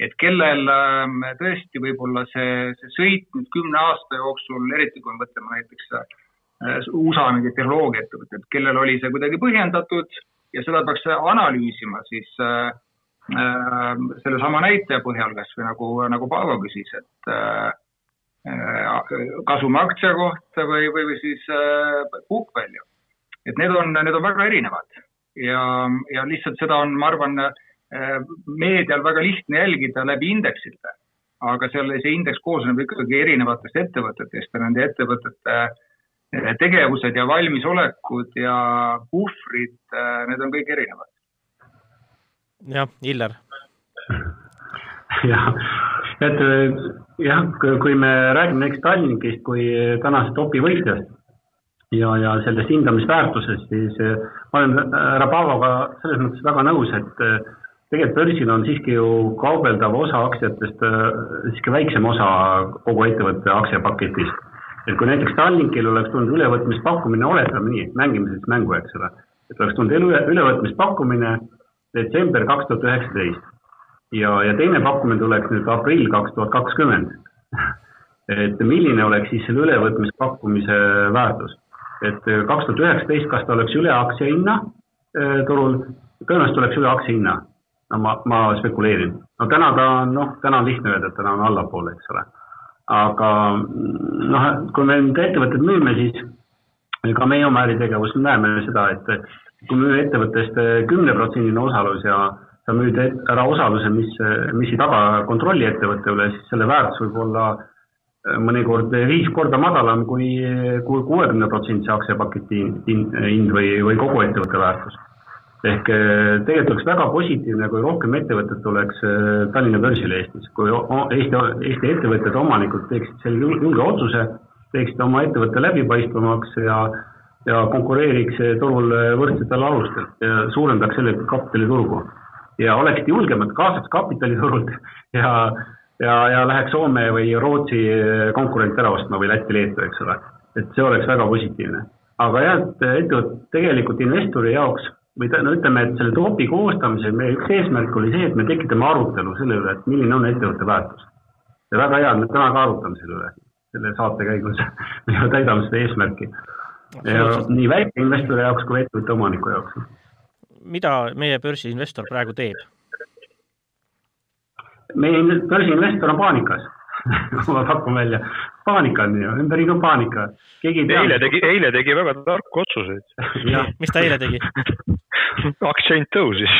et kellel ähm, tõesti võib-olla see, see sõit nüüd kümne aasta jooksul, eriti kui me mõtleme näiteks äh, USA mingeid tehnoloogiaettevõtteid, kellel oli see kuidagi põhjendatud ja seda peaks analüüsima siis äh, äh, sellesama näitaja põhjal, kas või nagu, nagu Paavo küsis, et äh, äh kasumi aktsia kohta või, või, või siis äh, book value et need on, need on väga erinevad ja, ja lihtsalt seda on, ma arvan, äh, meedial väga lihtne jälgida läbi indeksite. aga seal see indeks koosneb ikkagi erinevatest ettevõtetest ja nende ettevõtete äh, tegevused ja valmisolekud ja puhvrid, äh, need on kõik erinevad. jah, Illar. jah, et jah, kui me räägime näiteks Tallinkist kui tänasest topi võitjast ja, ja sellest hindamisväärtusest, siis ma olen härra Paavoga selles mõttes väga nõus, et tegelikult börsil on siiski ju kaubeldav osa aktsiatest siiski väiksem osa kogu ettevõtte aktsiapaketist. et kui näiteks Tallinkil oleks tulnud ülevõtmispakkumine, oletame nii, mängime siis mängu, eks ole, et oleks tulnud üle, ülevõtmispakkumine detsember kaks tuhat üheksateist ja, ja teine pakkumine tuleks nüüd aprill kaks tuhat kakskümmend. et milline oleks siis selle ülevõtmispakkumise väärtus, et kaks tuhat üheksateist, kas ta oleks üle aktsiahinna äh, turul, tõenäoliselt oleks üle aktsiahinna. no ma, ma spekuleerin, no täna ta on, noh, täna on lihtne öelda, et täna on allapoole, eks ole. aga noh, kui me nüüd ettevõtted müüme, siis ka meie oma äritegevus näeme seda, et kui müüa ettevõttest kümneprotsendine osalus ja sa müüd ära osaluse, mis, mis ei taga kontrolli ettevõtte üle, siis selle väärtus võib olla äh, mõnikord viis korda madalam kui, kui kuuekümne protsendise aktsiapaketi hind või, või kogu ettevõtte väärtus. ehk äh, tegelikult oleks väga positiivne, kui rohkem ettevõtted tuleks äh, Tallinna börsile Eestis, kui Eesti, Eesti ettevõtted, omanikud teeksid selle julge otsuse, teeksid oma ettevõtte läbipaistvamaks ja ja konkureeriks turul võrdsetel alustel ja suurendaks sellega kapitaliturgu. ja oleksid julgemad, kaasaks kapitaliturult ja, ja, ja läheks Soome või Rootsi konkurente ära ostma või Läti-Leetu, eks ole. et see oleks väga positiivne. aga jah, et ettevõtte tegelikult investori jaoks või no ütleme, et selle topi koostamisel meie üks eesmärk oli see, et me tekitame arutelu selle üle, et milline on ettevõtte väärtus. ja väga hea, et me täna ka arutame selle üle, selle saate käigus me täidame seda eesmärki nii väikeinvestori jaoks kui ettevõtte omaniku jaoks. mida meie börsiinvestor praegu teeb? Meie börsiinvestor on paanikas. Ma pakun välja, paanika on ju, ümberringi on paanika. eile tegi, eile tegi väga tarku otsuseid. Mis ta eile tegi? Aktsiahind tõusis.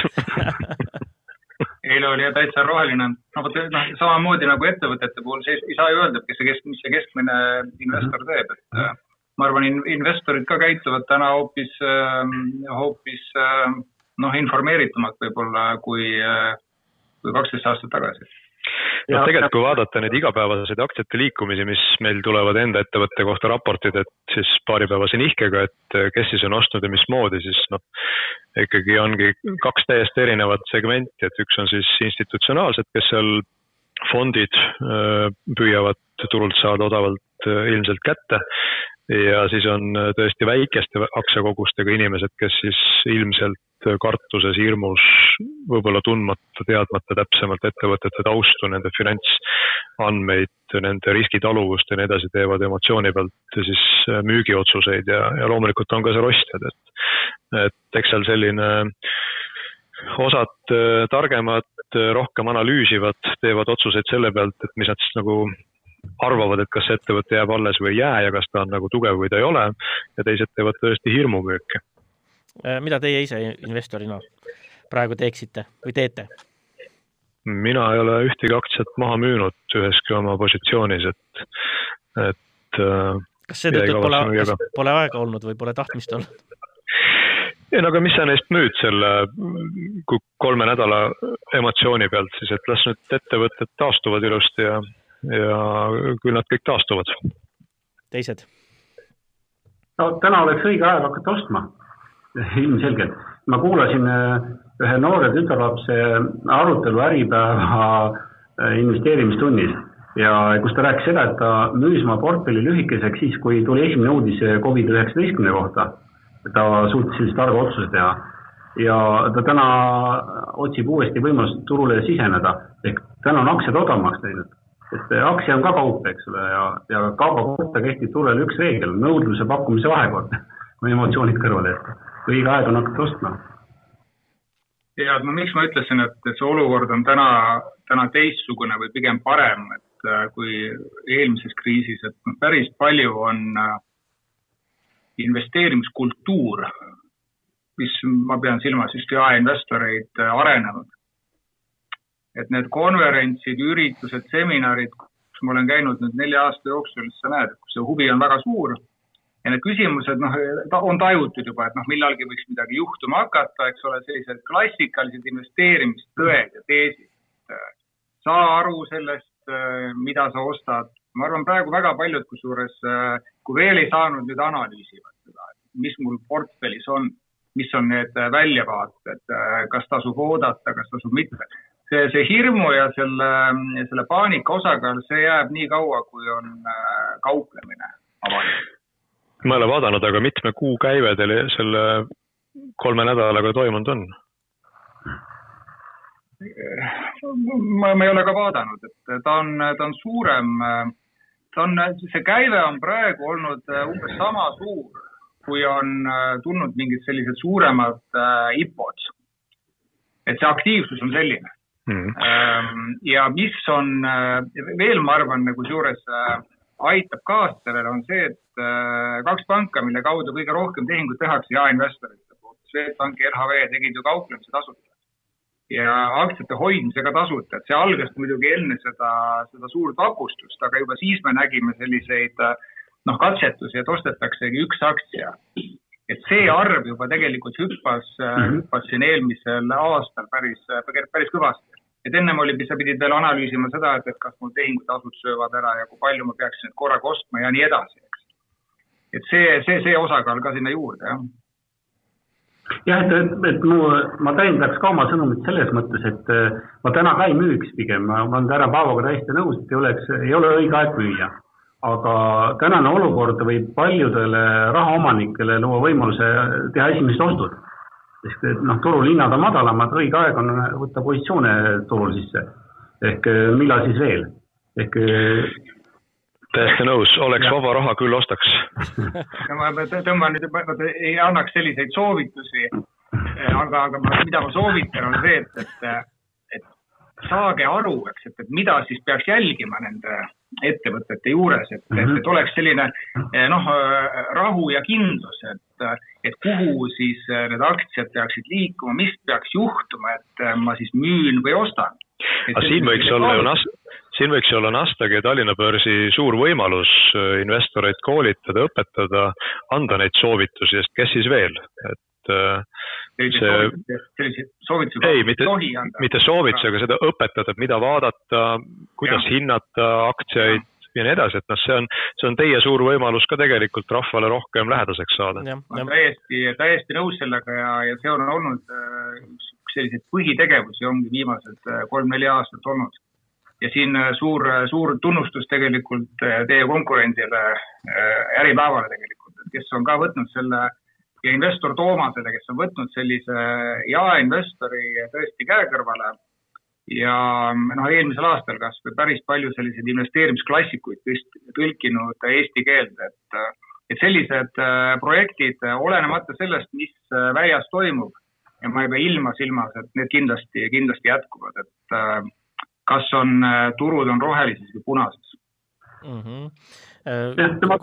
Eile oli täitsa roheline, no vot noh, samamoodi nagu ettevõtete puhul, ei saa ju öelda, et kes see kesk-, mis see keskmine investor teeb, et ma arvan, investorid ka käituvad täna hoopis, ähm, hoopis ähm, noh, informeeritumalt võib-olla kui, äh, kui kaksteist aastat tagasi. Noh, tegelikult kui vaadata neid igapäevaseid aktsiate liikumisi, mis meil tulevad enda ettevõtte kohta raportid, et siis paaripäevase nihkega, et äh, kes siis on ostnud ja mismoodi, siis noh, ikkagi ongi kaks täiesti erinevat segmenti, et üks on siis institutsionaalsed, kes seal fondid äh, püüavad turult saada odavalt ilmselt kätte. Ja siis on tõesti väikeste aktsiakogustega inimesed, kes siis ilmselt kartuses, hirmus, võib-olla tundmata, teadmata täpsemalt ettevõtete taustu, nende finantsandmeid, nende riskitaluvust ja nii edasi, teevad emotsiooni pealt siis äh, müügiotsuseid ja, ja loomulikult on ka seal ostjad, et, et eks seal selline osad äh, targemad rohkem analüüsivad, teevad otsuseid selle pealt, et mis nad siis nagu arvavad, et kas see ettevõte jääb alles või ei jää ja kas ta on nagu tugev või ta ei ole ja teised teevad tõesti hirmumüüki. Äh, mida teie ise investorina praegu teeksite või teete? mina ei ole ühtegi aktsiat maha müünud üheski oma positsioonis, et, et äh, kas seetõttu, et pole, pole aega olnud või pole tahtmist olnud? ei no aga mis sa neist müüd selle kolme nädala emotsiooni pealt siis, et las nüüd ettevõtted taastuvad ilusti ja ja küll nad kõik taastuvad. teised? no täna oleks õige aeg hakata ostma, ilmselgelt. ma kuulasin äh, ühe noore tütarlapse arutelu Äripäeva äh, investeerimistunnis ja kus ta rääkis seda, et ta müüs oma portfelli lühikeseks siis, kui tuli esimene uudis Covid-19 kohta. ta suutis sellise targa otsuse teha ja ta täna otsib uuesti võimalust turule siseneda ehk täna on aktsiad odavamaks läinud et aktsia on ka kaup, eks ole, ja, ja kauba kohta kehtib turul üks reegel, nõudluse pakkumise vahekord, kui emotsioonid kõrvale jätta. õige aeg on hakata ostma. Ja no miks ma ütlesin, et, et see olukord on täna, täna teistsugune või pigem parem, et äh, kui eelmises kriisis, et noh, päris palju on äh, investeerimiskultuur, mis ma pean silmas just jaeinvestoreid, äh, arenenud et need konverentsid, üritused, seminarid, kus ma olen käinud nüüd nelja aasta jooksul, siis sa näed, kus see huvi on väga suur. Ja need küsimused, noh, on tajutud juba, et noh, millalgi võiks midagi juhtuma hakata, eks ole, sellised klassikalised investeerimistõed ja teesid. saa aru sellest, mida sa ostad. ma arvan, praegu väga paljud, kusjuures, kui veel ei saanud, nüüd analüüsivad mis mul portfellis on, mis on need väljavaated, kas tasub oodata, kas tasub mitte. see, see hirmu ja selle, selle paanika osakaal, see jääb nii kaua, kui on kauplemine avalik. Ma ei ole vaadanud, aga mitme kuu käive teil selle kolme nädalaga toimunud on? ma, ma ei ole ka vaadanud, et ta on, ta on suurem, ta on, see käive on praegu olnud umbes sama suur, kui on tulnud mingid sellised suuremad äh, IPO-d. et see aktiivsus on selline mm. -hmm. ja mis on veel, ma arvan, nagu kusjuures aitab kaasa sellele, on see, et kaks panka, mille kaudu kõige rohkem tehinguid tehakse jaeinvestorite poolt, Swedbank ja LHV tegid ju kauplemise tasuta ja aktsiate hoidmisega tasuta, et see algas muidugi enne seda, seda suurt vapustust, aga juba siis me nägime selliseid noh, katsetusi, et ostetaksegi üks aktsia. et see arv juba tegelikult hüppas mm, -hmm. hüppas siin eelmisel aastal päris, päris kõvasti. et ennem oli, sa pidid veel analüüsima seda, et, et kas mul tehingutasud söövad ära ja kui palju ma peaksin need korraga ostma ja nii edasi. Et see, see, see osakaal ka sinna juurde, jah jah, et, et, et mu, ma täiendaks ka oma sõnumit selles mõttes, et äh, ma täna ka ei müüks pigem, ma olen täna Paavoga täiesti nõus, et ei oleks, ei ole õige aeg müüa. aga tänane olukord võib paljudele rahaomanikele luua võimaluse teha esimesed ostud. sest et noh, turul hinnad on madalamad, õige aeg on võtta positsioone turul sisse. ehk äh, millal siis veel? ehk äh, täiesti nõus, oleks ja. vaba raha, küll ostaks. No ma tõmban nüüd, ei annaks selliseid soovitusi, aga, aga ma, mida ma soovitan, on see, et, et, et saage aru, eks, et, et mida siis peaks jälgima nende ettevõtete juures, et et, et oleks selline noh, rahu ja kindlus, et, et kuhu siis need aktsiad peaksid liikuma, mis peaks juhtuma, et ma siis müün või ostan. aga siin võiks olla ju nas-, siin võiks olla Nasdaqi ja Tallinna börsi suur võimalus äh, investoreid koolitada, õpetada, anda neid soovitusi, sest kes siis veel, et äh, selliseid soovitusi ei, mitte, mitte soovitusi, aga seda õpetada, et mida vaadata, kuidas ja. hinnata aktsiaid ja nii edasi, et noh, see on, see on teie suur võimalus ka tegelikult rahvale rohkem lähedaseks saada. ma olen täiesti, täiesti nõus sellega ja, ja see on olnud äh, üks selliseid põhitegevusi ongi viimased kolm-neli aastat olnud ja siin äh, suur, äh, suur tunnustus tegelikult äh, teie konkurendile Äripäevale tegelikult, et kes on ka võtnud selle ja investor Toomasele, kes on võtnud sellise jaeinvestori tõesti käe kõrvale. Ja noh, eelmisel aastal kasvõi päris palju selliseid investeerimisklassikuid tõlkinud eesti keelde, et et sellised projektid, olenemata sellest, mis väljas toimub ja ma ei pea ilma silmas, et need kindlasti, kindlasti jätkuvad, et kas on, äh, turud on rohelises või punases mm. -hmm. Uh, ma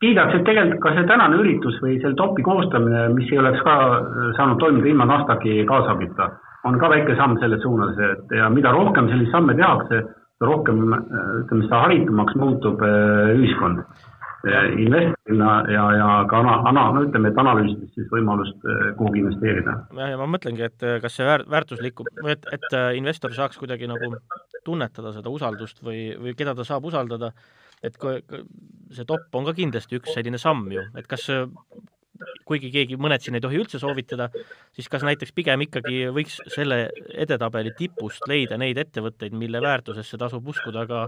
kiidaks, et tegelikult ka see tänane üritus või selle topi koostamine, mis ei oleks ka äh, saanud toimuda ilma Nasdaqi kaasabita, on ka väike samm selles suunas, et ja mida rohkem selliseid samme tehakse, rohkem ütleme, seda haritumaks muutub ühiskond investorina ja, ja ka ana-, ana-, no ütleme, et analüüsides siis võimalust eh, kuhugi investeerida. jah, ja ma mõtlengi, et eh, kas see väär-, väärtuslik, et, et eh, investor saaks kuidagi nagu tunnetada seda usaldust või, või keda ta saab usaldada, et kui see top on ka kindlasti üks selline samm ju, et kas kuigi keegi, mõned siin ei tohi üldse soovitada, siis kas näiteks pigem ikkagi võiks selle edetabeli tipust leida neid ettevõtteid, mille väärtusesse tasub uskuda ka,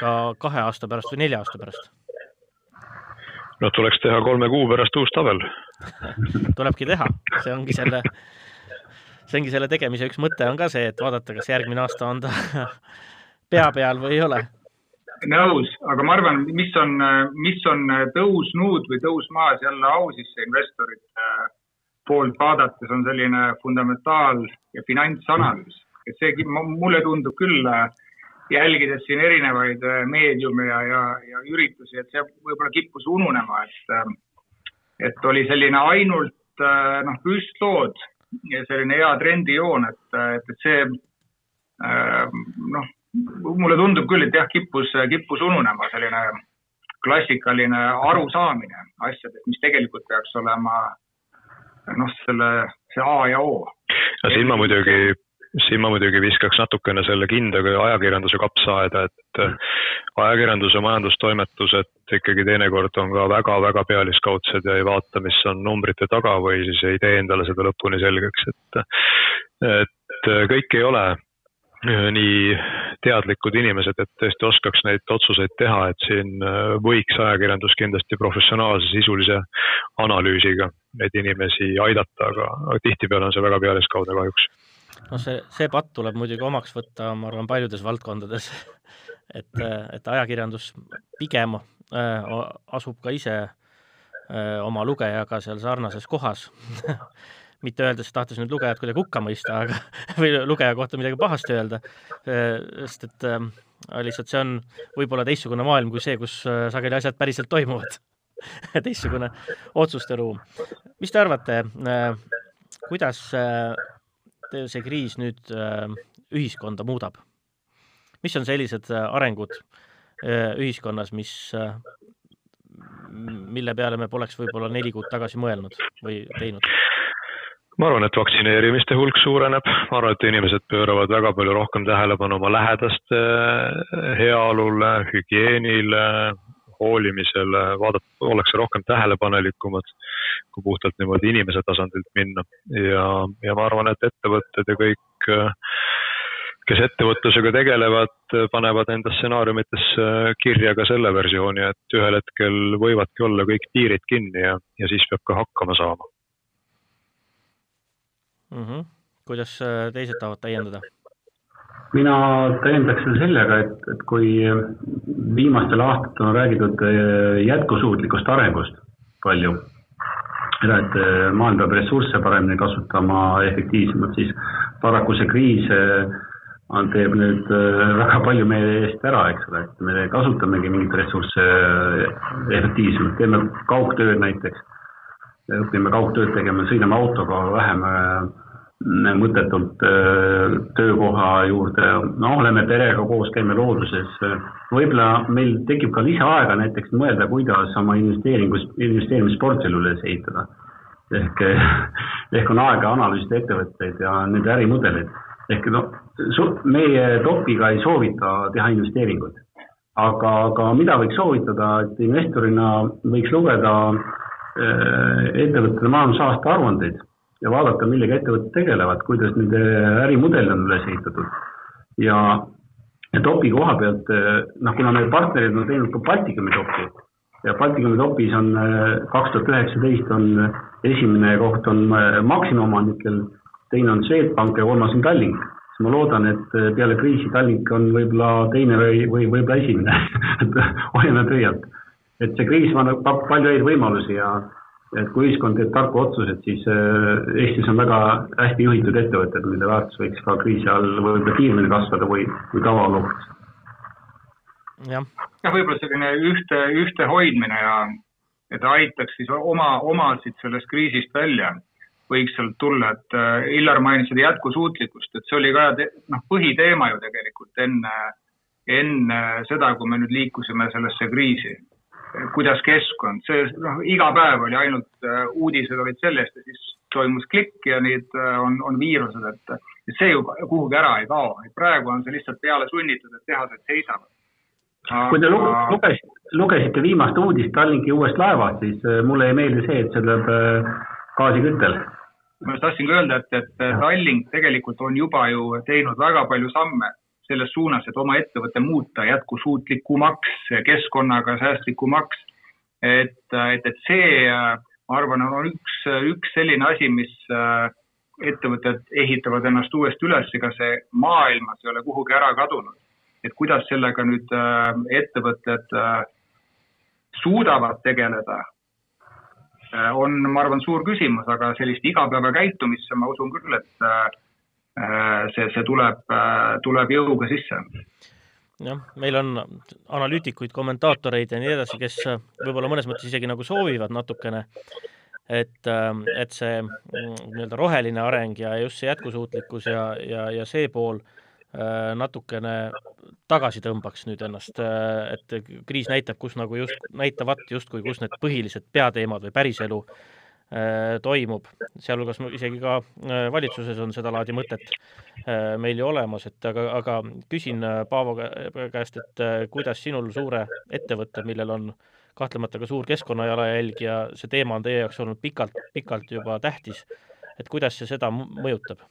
ka kahe aasta pärast või nelja aasta pärast? No tuleks teha kolme kuu pärast uus tabel tulebki teha, see ongi selle, see ongi selle tegemise üks mõte on ka see, et vaadata, kas järgmine aasta on ta pea peal või ei ole. nõus, aga ma arvan, mis on, mis on tõusnud või tõusmas jälle au sisse investorite poolt vaadates, on selline fundamentaal- ja finantsanalüüs. et see, mulle tundub küll äh, jälgides siin erinevaid äh, meediume ja, ja, ja üritusi, et see võib-olla kippus ununema, et, äh, et oli selline ainult äh, noh, püstlood ja selline hea trendijoon, et, et, et see noh, mulle tundub küll, et jah, kippus, kippus ununema selline klassikaline arusaamine asjadest, mis tegelikult peaks olema noh, selle, see A ja O. no siin ma muidugi siin ma muidugi viskaks natukene selle kinda ka ajakirjanduse kapsaaeda, et ajakirjanduse majandustoimetused ikkagi teinekord on ka väga-väga pealiskaudsed ja ei vaata, mis on numbrite taga või siis ei tee endale seda lõpuni selgeks, et, et kõik ei ole nii teadlikud inimesed, et tõesti oskaks neid otsuseid teha, et siin võiks ajakirjandus kindlasti professionaalse sisulise analüüsiga neid inimesi aidata, aga tihtipeale on see väga pealiskaudne kahjuks noh, see, see patt tuleb muidugi omaks võtta, ma arvan, paljudes valdkondades, et, et ajakirjandus pigem äh, asub ka ise äh, oma lugejaga seal sarnases kohas. Mitte öeldes, tahtes nüüd lugejat kuidagi hukka mõista, aga või lugeja kohta midagi pahasti öelda, äh, sest et äh, lihtsalt see on võib-olla teistsugune maailm kui see, kus äh, sageli asjad päriselt toimuvad. Teistsugune otsuste ruum. mis te arvate, kuidas see kriis nüüd äh, ühiskonda muudab? mis on sellised äh, arengud äh, ühiskonnas, mis, mille peale me poleks võib-olla neli kuud tagasi mõelnud või teinud? ma arvan, et vaktsineerimiste hulk suureneb, ma arvan, et inimesed pööravad väga palju rohkem tähelepanu oma lähedaste heaolule, hügieenile, hoolimisele, vaadata, ollakse rohkem tähelepanelikumad, kui puhtalt niimoodi inimese tasandilt minna. ja, ja ma arvan, et ettevõtted ja kõik, kes ettevõtlusega tegelevad, panevad enda stsenaariumitesse kirja ka selle versiooni, et ühel hetkel võivadki olla kõik piirid kinni ja, ja siis peab ka hakkama saama mm. -hmm. kuidas teised tahavad täiendada? Mina täiendaks seda sellega, et, et kui viimastel aastatel on räägitud eh, jätkusuutlikust arengust palju, seda, et eh, maailm peab ressursse paremini kasutama efektiivsemalt, siis paraku see kriis on, teeb nüüd väga palju meie eest ära, eks ole, et me kasutamegi mingeid ressursse efektiivsemalt, teeme kaugtööd näiteks, õpime kaugtööd tegema, sõidame autoga vähem mõttetult äh, töökoha juurde, no oleme perega koos, käime looduses. võib-olla meil tekib ka lisaaega näiteks mõelda, kuidas oma investeeringus, investeerimisportfelli üles ehitada. ehk, ehk on aega analüüsida ettevõtteid ja nende ärimudeleid. ehk noh, meie topiga ei soovita teha investeeringuid. aga, aga mida võiks soovitada, et investorina võiks lugeda äh, ettevõtete majandusaasta aruandeid ja vaadata, millega ettevõtted tegelevad, kuidas nende ärimudel on üles ehitatud. ja, ja topi koha pealt, noh, kuna meie partnerid on teinud ka Baltikumi topi ja Baltikumi topis on kaks tuhat üheksateist on esimene koht on Maxima omanikel, teine on Swedbank ja kolmas on Tallink. siis ma loodan, et peale kriisi Tallink on võib-olla teine või, või võib-olla esimene et hoiame pöialt. et see kriis annab palju häid võimalusi ja et kui ühiskond teeb tarku otsuseid, siis äh, Eestis on väga hästi juhitud ettevõtted, mille väärtus võiks ka kriisi all võib-olla kiiremini kasvada või, või tavaolukorras. jah, võib-olla selline ühte, ühtehoidmine ja et aitaks siis oma, omasid sellest kriisist välja, võiks sealt tulla, et äh, Illar mainis seda jätkusuutlikkust, et see oli ka noh, põhiteema ju tegelikult enne, enne seda, kui me nüüd liikusime sellesse kriisi kuidas keskkond, see noh, iga päev oli ainult uh, uudised olid sellest ja siis toimus klikk ja nüüd uh, on, on viirused, et, see ju kuhugi ära ei kao, et praegu on see lihtsalt peale sunnitud, et tehased seisavad. kui te lugesite, lugesite viimast uudist Tallinki uuest laevast, siis uh, mulle jäi meelde see, et see tuleb gaasiküttel. ma just tahtsingi öelda, et, et Tallink tegelikult on juba ju teinud väga palju samme selles suunas, et oma ettevõte muuta jätkusuutlikumaks, keskkonnaga säästlikumaks. et, et, et see, ma arvan, on üks, üks selline asi, mis äh, ettevõtted ehitavad ennast uuesti üles, ega see maailmas ei ole kuhugi ära kadunud. et kuidas sellega nüüd äh, ettevõtted äh, suudavad tegeleda, on, ma arvan, suur küsimus, aga sellist igapäevakäitumisse ma usun küll, et see, see tuleb, äh, tuleb jõuga sisse. jah, meil on analüütikuid, kommentaatoreid ja nii edasi, kes võib-olla mõnes mõttes isegi nagu soovivad natukene, et, äh, et see mm, nii-öelda roheline areng ja just see jätkusuutlikkus ja, ja, ja see pool natukene tagasi tõmbaks nüüd ennast, et kriis näitab, kus nagu just, näitavat justkui, kus need põhilised peateemad või päriselu toimub, sealhulgas isegi ka valitsuses on sedalaadi mõtet meil ju olemas, et aga, aga küsin Paavo käest, et kuidas sinul suure ettevõtte, millel on kahtlemata ka suur keskkonnajalajälg ja see teema on teie jaoks olnud pikalt, pikalt juba tähtis, et kuidas see seda mõjutab?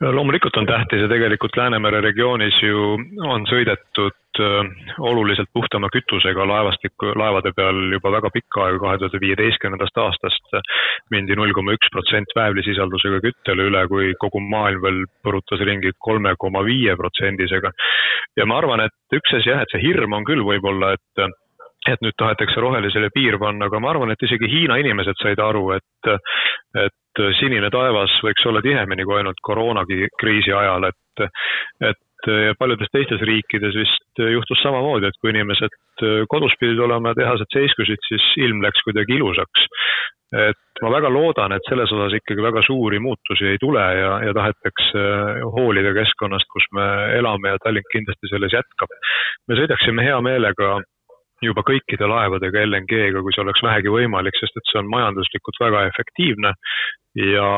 Loomulikult on tähtis ja tegelikult Läänemere regioonis ju on sõidetud äh, oluliselt puhtama kütusega laevastiku, laevade peal juba väga pikka aega, kahe tuhande viieteistkümnendast aastast mindi null koma üks protsent väävlisisaldusega küttele üle, kui kogu maailm veel põrutas ringi kolme koma viie protsendisega. ja ma arvan, et üks asi jah, et see hirm on küll võib-olla, et et nüüd tahetakse rohelisele piir panna, aga ma arvan, et isegi Hiina inimesed said aru, et, et sinine taevas võiks olla tihemini kui ainult koroonakriisi ajal, et, et paljudes teistes riikides vist juhtus samamoodi, et kui inimesed kodus pidid olema ja tehased seiskusid, siis ilm läks kuidagi ilusaks. et ma väga loodan, et selles osas ikkagi väga suuri muutusi ei tule ja, ja tahetakse hoolida keskkonnast, kus me elame ja Tallink kindlasti selles jätkab. me sõidaksime hea meelega juba kõikide laevadega LNG-ga, kui see oleks vähegi võimalik, sest et see on majanduslikult väga efektiivne ja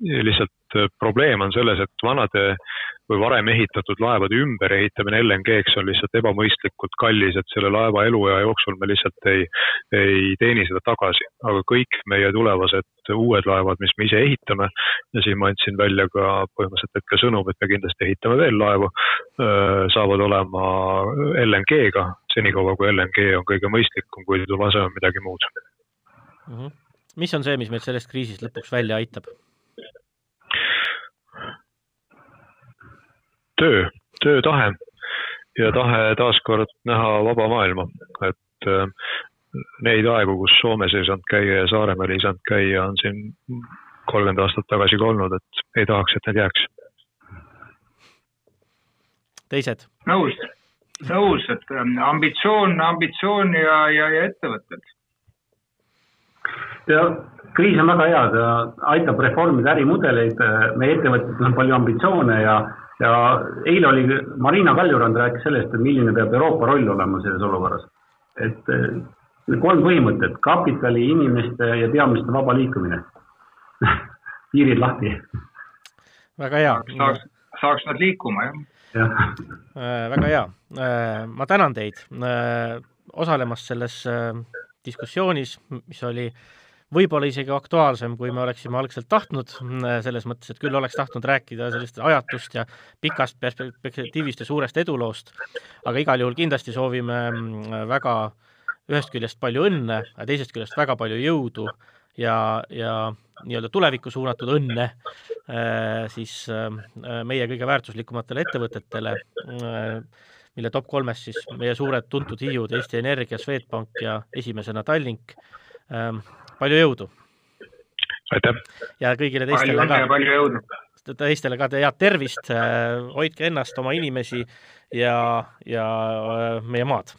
lihtsalt äh, probleem on selles, et vanade või varem ehitatud laevade ümberehitamine LNG-ks on lihtsalt ebamõistlikult kallis, et selle laeva eluea jooksul me lihtsalt ei, ei teeni seda tagasi. aga kõik meie tulevased uued laevad, mis me ise ehitame ja siin ma andsin välja ka põhimõtteliselt hetke sõnum, et me kindlasti ehitame veel laevu, äh, saavad olema LNG-ga, senikaua kui LNG on kõige mõistlikum, kui tuleb asemel midagi muud mm. -hmm. mis on see, mis meid sellest kriisist lõpuks välja aitab? töö, töötahe ja tahe taaskord näha vaba maailma, et äh, neid aegu, kus Soomes ei saanud käia ja Saaremaal ei saanud käia, on siin kolmkümmend aastat tagasi ka olnud, et ei tahaks, et need jääks. teised? nõus, nõus, et ähm, ambitsioon, ambitsioon ja, ja, ja ettevõtted. ja kriis on väga hea, ta aitab reformida ärimudeleid, meie ettevõtetel on palju ambitsioone ja ja eile oli, Marina Kaljurand rääkis sellest, et milline peab Euroopa roll olema selles olukorras. et eh, kolm põhimõtet, kapitali, inimeste ja teadmiste vaba liikumine piirid lahti. väga hea. saaks, saaks nad liikuma, jah ja.. Äh, väga hea, äh, ma tänan teid äh, osalemast selles diskussioonis, mis oli äh, võib-olla isegi aktuaalsem, kui me oleksime algselt tahtnud, selles mõttes, et küll oleks tahtnud rääkida sellist ajatust ja pikast perspektiivist ja suurest eduloost, aga igal juhul kindlasti soovime mm, väga ühest küljest palju õnne, teisest küljest väga palju jõudu ja, ja nii-öelda tulevikku suunatud õnne äh, siis äh, meie kõige väärtuslikumatele ettevõtetele, äh, mille top kolmes siis meie suured tuntud hiiud Eesti Energia, Swedbank ja esimesena Tallink palju jõudu! aitäh! ja kõigile teistele ka palju jõudu! teistele ka head tervist, hoidke ennast, oma inimesi ja, ja meie maad!